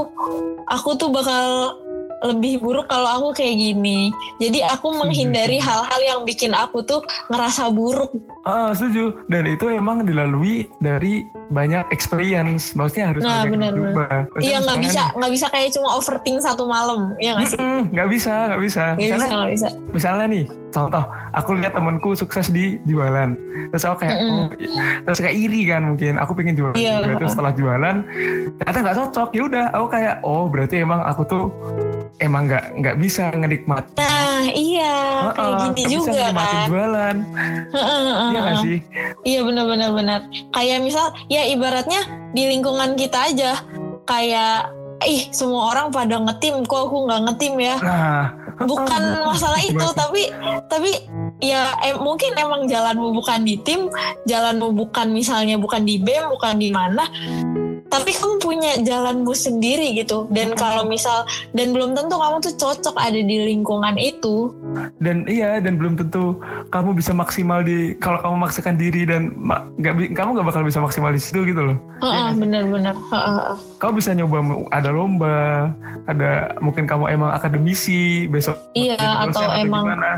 aku tuh bakal lebih buruk kalau aku kayak gini jadi aku menghindari hal-hal yang bikin aku tuh ngerasa buruk Ah, setuju. Dan itu emang dilalui dari banyak experience. Maksudnya harus Nah, banyak. Maksudnya Iya nggak bisa nggak bisa kayak cuma overthink satu malam ya nggak sih? Nggak bisa, nggak bisa. Bisa Misalnya, nggak bisa. misalnya nih, contoh, aku lihat temanku sukses di jualan, terus aku kayak, Mm-mm. oh, terus kayak iri kan mungkin, aku pengen jualan Iya. juga. Terus setelah jualan, ternyata nggak cocok. Ya udah, aku kayak, oh berarti emang aku tuh emang nggak nggak bisa ngenikmat. Nah iya kayak Heeh, gini bisa juga nikmatin kan. jualan, iya heeh. sih? Iya benar-benar benar. Kayak misal ya ibaratnya di lingkungan kita aja kayak ih semua orang pada ngetim kok aku nggak ngetim ya. Nah, Bukan masalah itu Gimana? tapi tapi ya em- mungkin emang jalanmu bukan di tim, jalanmu bukan misalnya bukan di BEM, bukan di mana. Tapi kamu punya jalanmu sendiri gitu. Dan kalau misal dan belum tentu kamu tuh cocok ada di lingkungan itu. Dan iya dan belum tentu kamu bisa maksimal di kalau kamu maksakan diri dan nggak kamu nggak bakal bisa maksimal di situ gitu loh. Heeh, bener-bener. Heeh, heeh. Kamu bisa nyoba ada lomba, ada mungkin kamu emang akademisi besok. Iya, dosen atau emang gimana.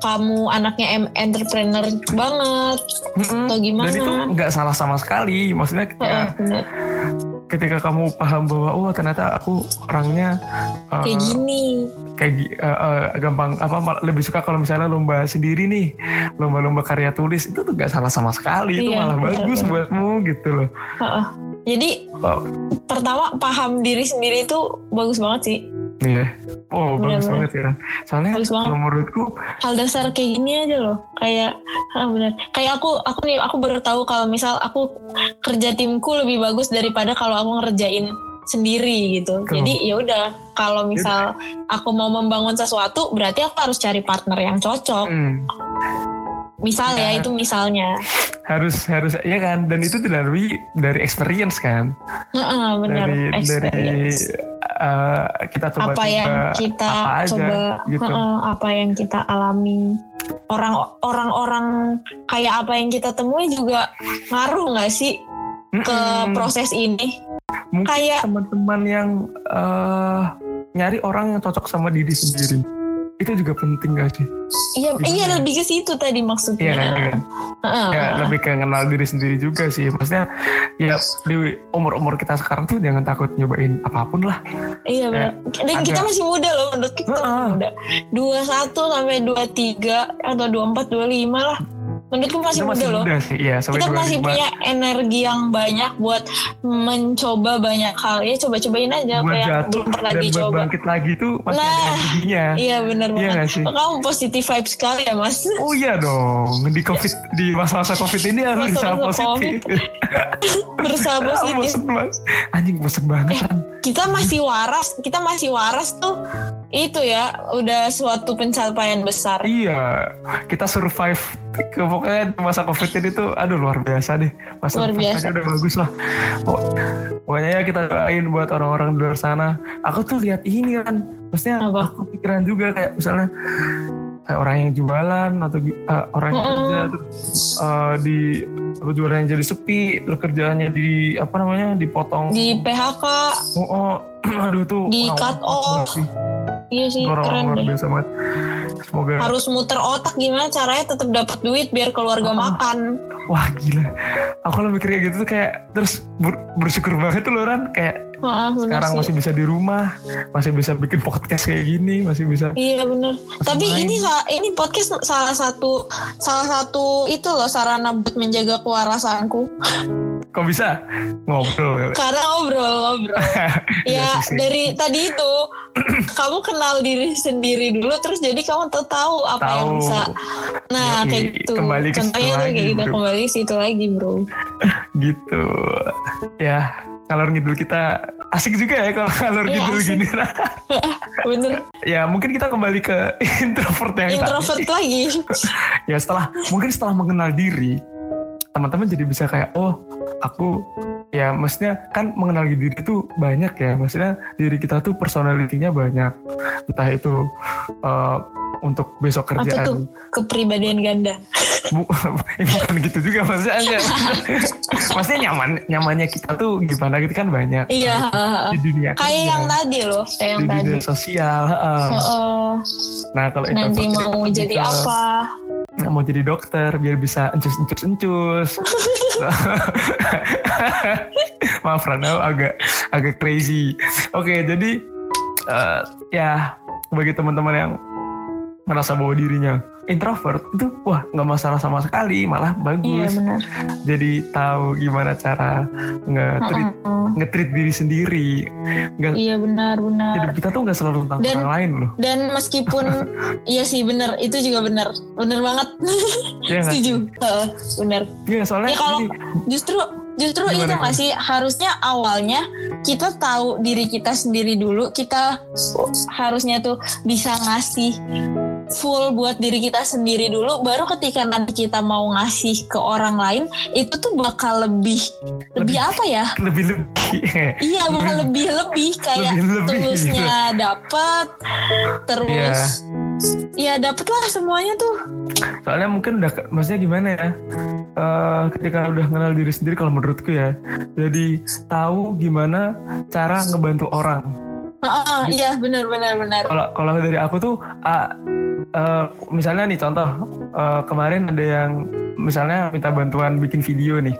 kamu anaknya em- entrepreneur banget Mm-mm. atau gimana? Dan itu nggak salah sama sekali. Maksudnya Heeh, bener. Ketika kamu paham bahwa oh ternyata aku orangnya uh, Kayak gini. kayak uh, uh, gampang apa lebih suka kalau misalnya lomba sendiri nih lomba-lomba karya tulis itu tuh gak salah sama sekali itu Iya, malah benar, bagus benar. buatmu gitu loh Heeh. Jadi oh, pertama paham diri sendiri itu bagus banget sih. Iya oh Benar, bagus banget ya soalnya Bagus banget. kalau menurutku Hal dasar kayak gini aja loh. Kayak ah benar. Kayak aku aku nih aku baru tahu kalau misal aku kerja timku lebih bagus daripada kalau aku ngerjain sendiri gitu. Betul. Jadi ya udah kalau misal aku mau membangun sesuatu berarti aku harus cari partner yang cocok. hmm, Misal ya Ya. itu misalnya. harus harus ya kan dan itu dilalui dari experience kan Heeh, benar. dari dari. Uh, kita coba apa yang kita apa aja, coba gitu. heeh, apa yang kita alami orang orang-orang kayak apa yang kita temui juga ngaruh nggak sih ke Mm-mm. proses ini mungkin Kayak- teman-teman yang eh, nyari orang yang cocok sama diri sendiri itu juga penting gak sih? Iya, iya lebih ke situ tadi maksudnya. Iya kan? Heeh. Ya lebih ke kenal diri sendiri juga sih. Maksudnya ya di umur-umur kita sekarang tuh jangan takut nyobain apa pun lah. Iya benar. Dan ada- kita masih muda loh menurut kita masih Heeh. muda. 21 sampai 23 atau 24 25 lah. Menurutku masih Kita muda loh. sih. Iya, sampai Kita masih 25. punya energi yang banyak buat mencoba banyak hal. Ya coba-cobain aja apa buat yang jatuh belum pernah dan dicoba. bangkit lagi tuh masih ada Nah. energinya. Iya benar Iya banget. sih? Kamu positif vibe sekali ya mas. Oh iya dong, di covid di masa-masa covid ini harus bisa positif. Berusaha Ah, positif. Anjing bosen banget kan. Kita masih waras. Kita masih waras tuh. Itu ya udah suatu pencapaian besar. Iya, kita survive ke pokoknya masa covid ini tuh, aduh luar biasa deh. Masa Luar biasa. udah bagus lah. Pok- Pokoknya ya kita doain buat orang-orang di luar sana. Aku tuh lihat ini kan, maksudnya Apa? aku pikiran juga kayak misalnya kayak orang yang jualan atau uh, orang yang kerja terus uh, di apa, jualan yang jadi sepi, terus kerjaannya di apa namanya dipotong. Di PHK. Oh, oh, aduh tuh Di cut off. Iya sih Orang keren luar biasa banget. Semoga Harus muter otak gimana caranya tetap dapat duit biar keluarga Ah. makan. wah gila. Aku kalau mikir kayak gitu tuh kayak terus ber- bersyukur banget tuh loh Ran kayak Maaf, bener sekarang sih. masih bisa di rumah, masih bisa bikin podcast kayak gini, masih bisa. Iya bener. Tapi main. ini ini podcast salah satu salah satu itu loh sarana buat menjaga kewarasanku. Kok bisa ngobrol? Karena ngobrol-ngobrol. Iya ya dari tadi itu kamu kenal diri sendiri dulu terus jadi kamu tuh tahu apa yang Tahu. bisa. Nah Yoi, kayak gitu. kembali ke Contohnya tuh lagi, kayak gitu kembali ke situ lagi bro. gitu. Ya, ngalor ngidul kita asik juga ya kalau ngalor Iya, ngidul asik. gini. Bener. ya mungkin kita kembali ke introvert yang Introvert tadi. lagi. Ya setelah mungkin setelah mengenal diri, teman-teman jadi bisa kayak oh aku ya maksudnya kan mengenal diri itu banyak ya maksudnya diri kita tuh personalitinya banyak entah itu eh, untuk besok Apa tuh? kerjaan Kepribadian ganda. Bu, ya bukan gitu juga maksudnya enggak. maksudnya nyaman nyamannya kita tuh gimana gitu kan banyak Iya. di dunia Kayak kerja, yang tadi loh. Kayak yang di tadi. dunia sosial heeh. Heeh. nah kalau nanti mau jadi bisa- apa? Mau jadi dokter biar bisa encus encus encus maaf Rana agak agak crazy. Oke jadi eh, ya bagi teman-teman yang merasa bahwa dirinya introvert itu wah nggak masalah sama sekali malah Iya bagus benar. jadi tahu gimana cara nge-treat Heeh. nge-treat diri sendiri nggak Iya benar benar. hidup kita tuh nggak selalu tentang Dan- orang lain loh Dan meskipun iya sih benar, itu juga benar. Benar banget. Iya? Setuju. Heeh, benar. Iya soalnya Ya, kalau- ini- Justru justru Gimana, itu nggak sih harusnya awalnya kita tahu diri kita sendiri dulu. Kita harusnya tuh bisa ngasih full buat diri kita sendiri dulu baru ketika nanti kita mau ngasih ke orang lain itu tuh bakal lebih lebih Lebih- apa ya? lebih lebih. Iya bakal lebih lebih kayak Lebih-lebih, tulusnya dapet terus Iya. ya dapet lah semuanya tuh. Soalnya mungkin udah maksudnya gimana ya? Eh, ketika udah kenal diri sendiri kalau menurutku ya jadi tahu gimana cara ngebantu orang Heeh, iya benar benar benar. kalau kalau dari aku tuh ah, eh, misalnya nih contoh eh, kemarin ada yang misalnya minta bantuan bikin video nih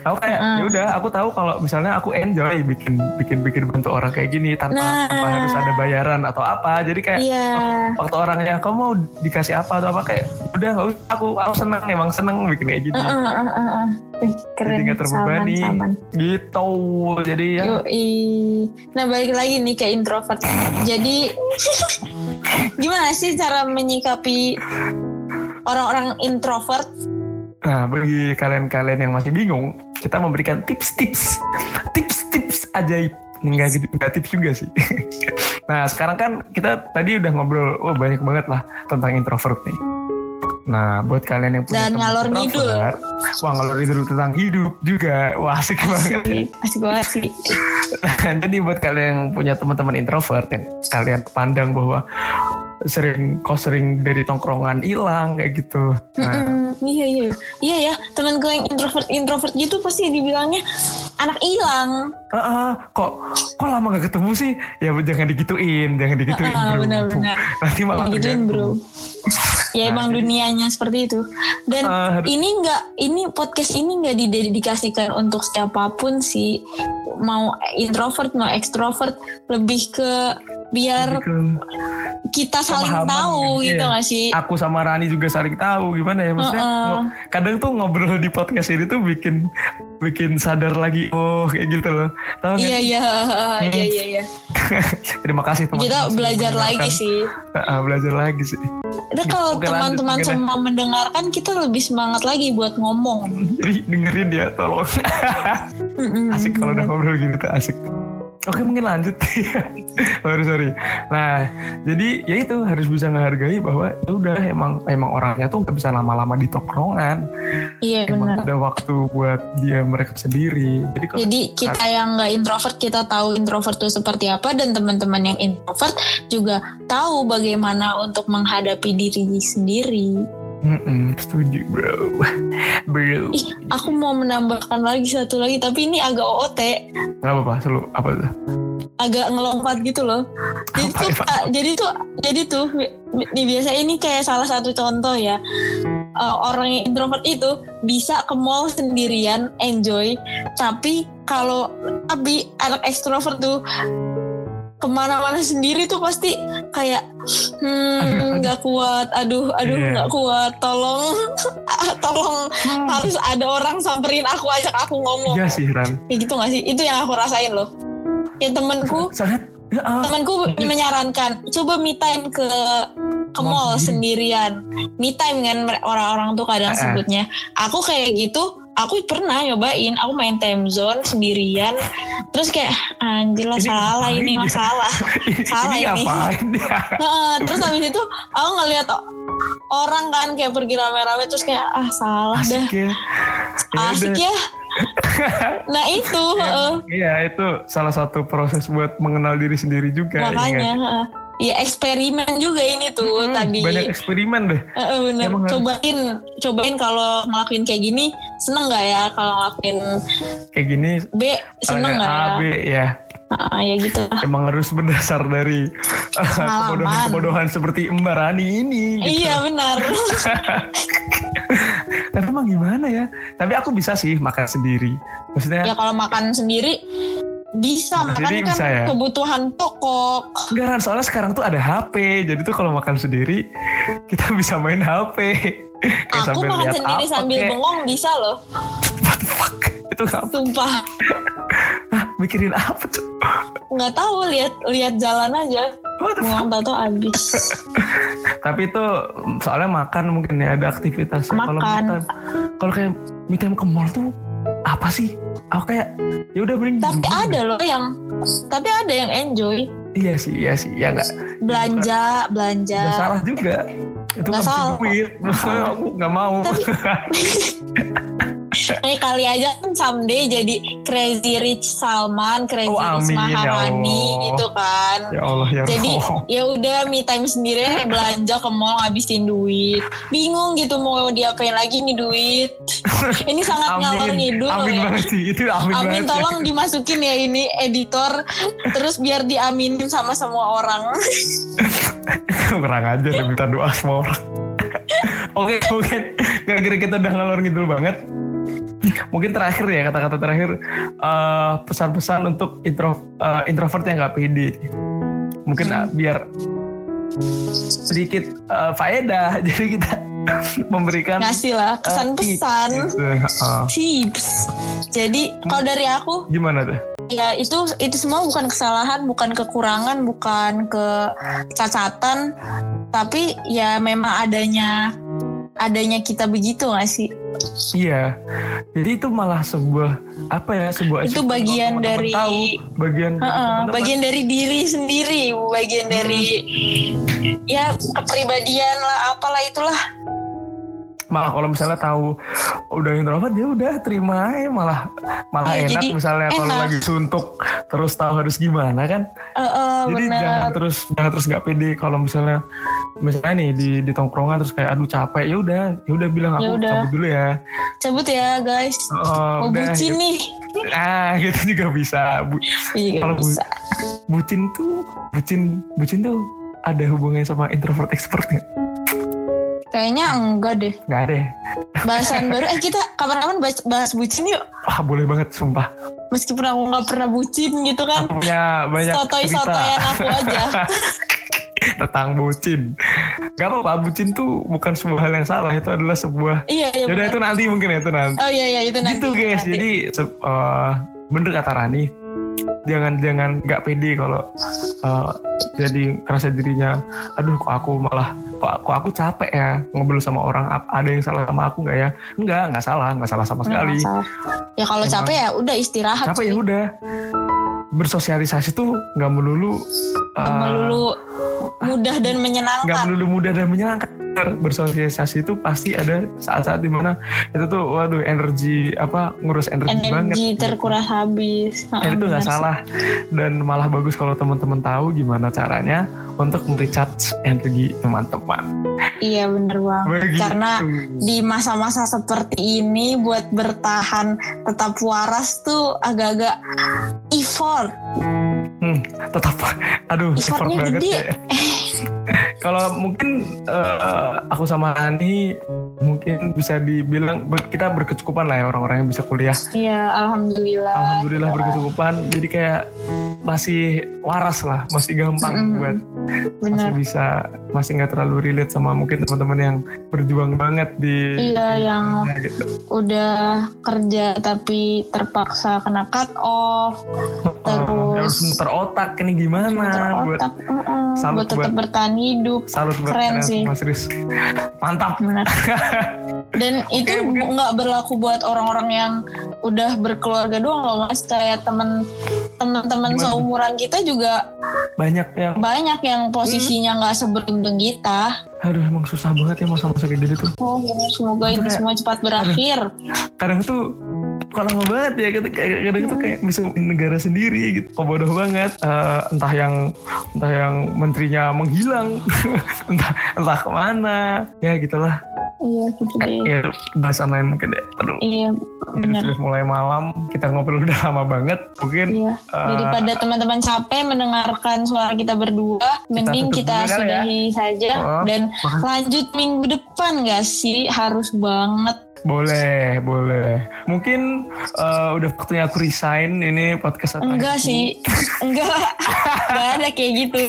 aku kayak Mm. ya udah aku tahu kalau misalnya aku enjoy bikin bikin bikin bantu orang kayak gini tanpa, Nah. tanpa harus ada bayaran atau apa jadi kayak iya waktu orangnya kamu mau dikasih apa atau apa kayak udah aku aku seneng emang seneng bikin kayak gini Heeh, heeh, heeh. Ih, keren Jadi nggak terbebani. saman, saman. gitu jadi ya Yoi. Nah balik lagi nih ke introvert. Jadi gimana sih cara menyikapi orang-orang introvert? Nah bagi kalian-kalian yang masih bingung kita memberikan tips-tips tips-tips ajaib nggak gitu tips juga sih nah sekarang kan kita tadi udah ngobrol oh banyak banget lah tentang introvert nih Nah, buat kalian yang punya Dan ngalor ngidul. wah ngalor ngidul tentang hidup juga, wah asik banget. Asik, asik banget sih. Jadi buat kalian yang punya teman-teman introvert yang kalian pandang bahwa sering kok sering dari tongkrongan hilang kayak gitu. Nah, Mm-mm, iya iya iya ya temen gue yang introvert introvert gitu pasti dibilangnya anak hilang. Ah, ah, kok kok lama gak ketemu sih? Ya jangan digituin, jangan digituin Ah, bro. benar-benar. Nanti malah Yang gituin terganggu. bro. Ya Nah, emang jadi- dunianya seperti itu. Dan harus- ini nggak, ini podcast ini nggak didedikasikan untuk siapa pun sih. Mau introvert, mau ekstrovert, lebih ke biar Gitu. kita saling Pemahaman, tahu iya. gitu nggak sih? Aku sama Rani juga saling tahu gimana ya maksudnya. Heeh. ngo- Kadang tuh ngobrol di podcast ini tuh bikin bikin sadar lagi. Oh kayak gitu loh. Tahu nggak Iya sih? iya iya iya iya. Terima kasih teman-teman. Kita belajar lagi sih. Heeh, belajar lagi sih. Udah kalau teman-teman semua mendengarkan kita lebih semangat lagi buat ngomong. Jadi dengerin dia tolong. Mm-mm. asik kalau udah ngobrol gini tuh asik. Oke mungkin lanjut. sorry sorry. Nah jadi ya itu harus bisa menghargai bahwa ya udah emang emang orangnya tuh nggak bisa lama-lama di tongkrongan. Iya Emang benar. ada waktu buat dia mereka sendiri. Jadi kalau Jadi kita yang nggak introvert kita tahu introvert itu seperti apa dan teman-teman yang introvert juga tahu bagaimana untuk menghadapi diri sendiri. Mm-mm, setuju bro, bro. Ih, aku mau menambahkan lagi satu lagi tapi ini agak OOT, Gak apa-apa, selalu apa tuh? agak ngelompat gitu loh. Jadi Apa, tuh, apa? jadi tuh, jadi tuh, nih biasa ini kayak salah satu contoh ya. Eh, orang yang introvert itu bisa ke mall sendirian, enjoy. Tapi kalau tapi anak ekstrovert tuh ke mana-mana sendiri tuh pasti kayak hmm nggak kuat. Aduh aduh Iya. nggak kuat. Tolong tolong. Harus ada orang samperin aku ajak aku ngomong. Iya sih Ran. kayak gitu gak sih? Itu yang aku rasain loh. Ya temenku Soalnya, ya, ah, temanku menyarankan coba me time ke ke Mall mall sendiri. sendirian. Me time kan orang-orang tuh kadang Eh, eh. sebutnya. Aku kayak gitu aku pernah nyobain aku main time zone sendirian terus kayak anjir lah Ini salah ini ya?" masalah salah ini ini. ya? Terus habis itu aku ngeliat orang kan kayak pergi rame-rame terus kayak ah salah dah Asik ya. Ya asik ya nah itu heeh. Iya itu salah satu proses buat mengenal diri sendiri juga. makanya ingat. Ya eksperimen juga ini tuh Hmm, tadi Banyak eksperimen deh. Heeh, bener. Emang harus- cobain cobain kalau ngelakuin kayak gini seneng nggak ya kalau ngelakuin Kayak gini. B seneng nggak A, ya B ya. Ah, ya gitu. Emang harus berdasar dari uh, kebodohan-kebodohan seperti Mbak Rani ini. gitu. iya benar Tapi emang gimana ya? Tapi aku bisa sih makan sendiri. Maksudnya ya kalau makan sendiri bisa Makan makan sendiri kan bisa ya? kebutuhan pokok Enggak soalnya sekarang tuh ada HP. Jadi tuh kalau makan sendiri kita bisa main HP. Kayak aku makan sendiri apa sambil kek. bengong bisa loh What the fuck? Itu apa? sumpah Hah, mikirin apa tuh? nggak tahu lihat lihat jalan aja bengong tato habis Tapi itu soalnya makan mungkin ya ada aktivitas. Kalau Makan. makan, kalau kayak me time ke mall tuh apa sih? Aku kayak ya udah di tapi ada loh yang tapi ada yang enjoy Iya sih, iya sih, ya nggak. belanja belanja Nggak salah juga. Itu Nggak salah. duit. Aku nggak mau. Eh kali aja kan someday jadi Crazy Rich Salman, Crazy Oh, Rich ya Maharani Allah. gitu kan. ya Allah ya Jadi ya udah me time sendiri belanja ke mall ngabisin duit. Bingung gitu mau diapain lagi nih duit. Ini sangat ngalor ngidul amin ya. banget sih. Itu amin, Amin banget. tolong dimasukin ya ini editor terus biar diaminin sama semua orang. Kurang aja minta doa semua orang. Oke, mungkin gak kira kita udah ngalor ngidul banget. Mungkin terakhir ya kata-kata terakhir eh, pesan-pesan untuk intro eh, introvert yang gak pede. Mungkin Hmm. eh, biar sedikit eh, faedah. Jadi kita memberikan Ngasih lah eh, kesan-pesan, tips gitu. Eh, tips. Jadi kalau dari aku gimana tuh? ya itu itu semua bukan kesalahan bukan kekurangan bukan kecacatan tapi ya memang adanya adanya kita begitu gak sih Iya. Jadi itu malah sebuah apa ya sebuah Itu bagian kalau teman-teman dari- tahu, bagian dari Heeh, teman-teman. bagian dari diri sendiri bagian dari ya kepribadian lah apalah itulah malah kalau misalnya tahu udah introvert ya udah terima aja. Malah malah Iya, enak jadi misalnya kalau enak. lagi suntuk terus tahu harus gimana kan? Eh, eh, jadi bener jangan terus jangan terus nggak pede kalau misalnya misalnya nih di di tongkrongan terus kayak aduh capek. Ya udah ya udah bilang aku Ya udah. cabut dulu ya. Cabut ya guys. Oh, mau udah bucin ya, nih. Ah gitu juga bisa. Bu- Iya Kalau bu- bucin tuh bucin bucin tuh ada hubungannya sama introvert expert nggak Kayaknya enggak deh. nggak ada ya Bahasan baru. Eh kita kapan-kapan bahas, bahas bucin yuk. ah boleh banget sumpah Meskipun aku nggak pernah bucin gitu kan. aku punya banyak Sotoy-sotoyan cerita aku aja. tentang bucin gak apa-apa bucin tuh bukan sebuah hal yang salah itu adalah sebuah iya, iya. Yaudah benar. itu nanti mungkin ya itu nanti Oh iya, iya itu nanti. gitu guys nanti. jadi eh, bener kata Rani jangan jangan nggak pede kalau eh, jadi kerasa dirinya aduh kok aku malah kok, kok aku capek ya ngobrol sama orang ada yang salah sama aku nggak ya enggak nggak salah nggak salah sama Nggak sekali masalah. Ya kalau Emang. capek ya udah istirahat. capek ya udah bersosialisasi tuh nggak melulu Nggak eh, melulu mudah dan nggak menyenangkan. melulu mudah dan menyenangkan bersosialisasi itu pasti ada saat-saat di mana itu tuh waduh energi apa ngurus energi, banget Energi terkuras habis. Heeh, itu nggak salah dan malah bagus kalau teman-teman tahu gimana caranya untuk merecharge energi teman-teman. Iya bener banget. Begitu. Karena di masa-masa seperti ini buat bertahan tetap waras tuh agak-agak effort. Hmm, tetap aduh effort Effortnya banget gede. ya. Kalau mungkin eh, aku sama Ani mungkin bisa dibilang kita berkecukupan lah ya orang-orang yang bisa kuliah. Iya, alhamdulillah. Alhamdulillah berkecukupan. Jadi kayak masih waras lah, masih gampang Mm-mm. buat Bener. masih bisa masih nggak terlalu relate sama mungkin teman-teman yang berjuang banget di Iya, yang Ya, gitu. udah kerja tapi terpaksa kena cut off, Oh, harus terus muter otak ini gimana buat terotak, mm-mm, salut buat tetap buat- bertahan hidup. salut buat Keren kalian sih. semua, serius mantap Bener. Dan itu mungkin- nggak berlaku buat orang-orang yang udah berkeluarga doang loh mas. Kayak temen teman-teman seumuran kita juga banyak yang banyak yang Hmm. posisinya nggak seberuntung kita. aduh emang susah banget ya masa-masa kayak gini tuh Oh, bener. semoga ini semua cepat berakhir. kadang tuh lama banget ya gitu kayak kadang tuh kayak bisa negara sendiri gitu kok bodoh banget Eh, entah yang entah yang menterinya menghilang entah entah ke mana ya gitulah Iya, gitu deh. ya bahasan lain mungkin deh aduh Iya, benar. sudah mulai malam kita ngobrol udah lama banget mungkin Iya. eh, Daripada teman-teman capek mendengarkan suara kita berdua, mending kita dulu kali ya. sudahi saja Oh, dan makasih. lanjut minggu depan gak sih? Harus banget. Boleh, boleh. Mungkin eh, udah waktunya aku resign ini podcast aku. Enggak sih, enggak, enggak ada kayak gitu.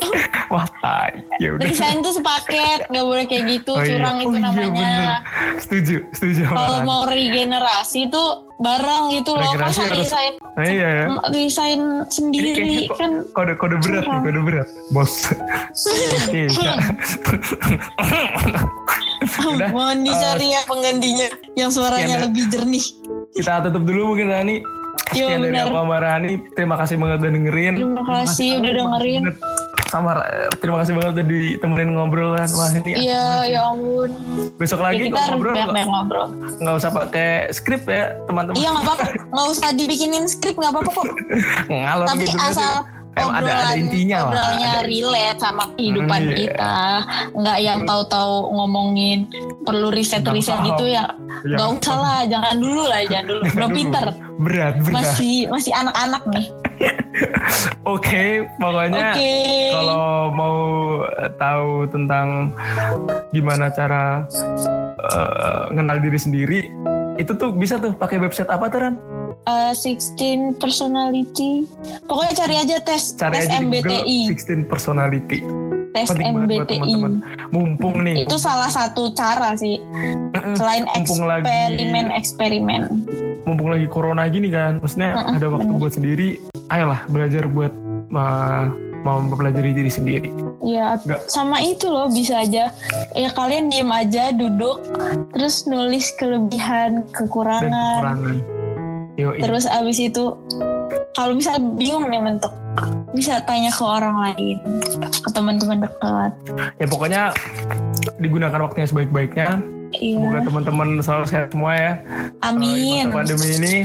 Wah, tai. ya udah. Resign tuh sepaket, nggak boleh kayak gitu, Oh iya. curang itu Oh iya, namanya. bener. Setuju, setuju Kalau mau regenerasi tuh bareng gitu loh, Regenerasi masa harus- resign, Nah, iya ya. resign Ini sendiri kok- kan kode kode berat nih, kode berat, bos. Udah, mohon dicari ya penggantinya yang suaranya ya. lebih jernih. kita tutup dulu mungkin Rani. Iya, Sekian dari benar. aku sama Rani. Terima kasih banget udah dengerin. Terima kasih udah dengerin. banget. Sama eh, terima kasih banget udah ditemenin ngobrol kan. Wah, ini Iya, ya ampun. besok Ya, lagi kita ngobrol banyak-banyak ngobrol. nggak usah pakai skrip ya teman-teman. Iya nggak apa-apa, nggak usah dibikinin skrip nggak apa-apa kok. Ngalor Tapi gitu asal Emang ada- ada intinya lah, obrolannya ada- relate sama kehidupan Hmm, iya. kita, nggak yang tahu-tahu ngomongin perlu riset-riset Nggak gitu ya. Yang- Nggak usah lah, jangan dulu lah, jangan dulu. Belum pinter, Berat, berat. masih masih anak-anak nih. Oke, pokoknya Oke. kalau mau eh, tahu tentang gimana cara eh, kenal diri sendiri, itu tuh bisa tuh pakai website apa tuh Ran? Uh, 16 personality. Pokoknya cari aja tes Cari tes aja Google MBTI, 16 personality. tes Penting MBTI. teman-teman. Mumpung nih, Itu salah satu cara sih. Selain Mumpung lagi- eksperimen eksperimen. Mumpung lagi corona gini kan, maksudnya Mm-mm, ada waktu bener. buat sendiri, ayolah belajar buat uh, mau mempelajari diri sendiri. Ya Nggak. sama itu loh bisa aja. Ya kalian diem aja duduk terus nulis kelebihan Dan kekurangan. kekurangan. Yoi. Terus abis itu kalau misalnya bingung nih mentok bisa tanya ke orang lain ke teman-teman dekat. ya pokoknya digunakan waktunya sebaik-baiknya. Semoga Iya. teman-teman selalu sehat semua ya. Uh, Amin. masa pandemi ini.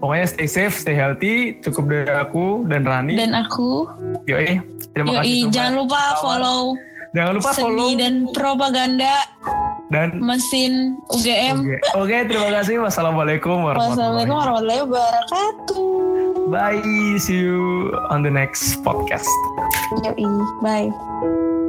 Pokoknya stay safe, stay healthy. Cukup dari aku dan Rani. Dan aku, Yoi. Terima kasih. yoi Sobat. jangan lupa follow Jangan lupa follow seni dan propaganda dan mesin UGM. Oke, Oke, terima kasih. Wassalamualaikum Wassalamualaikum warahmatullahi wabarakatuh. Bye, see you on the next podcast. Yoi, bye.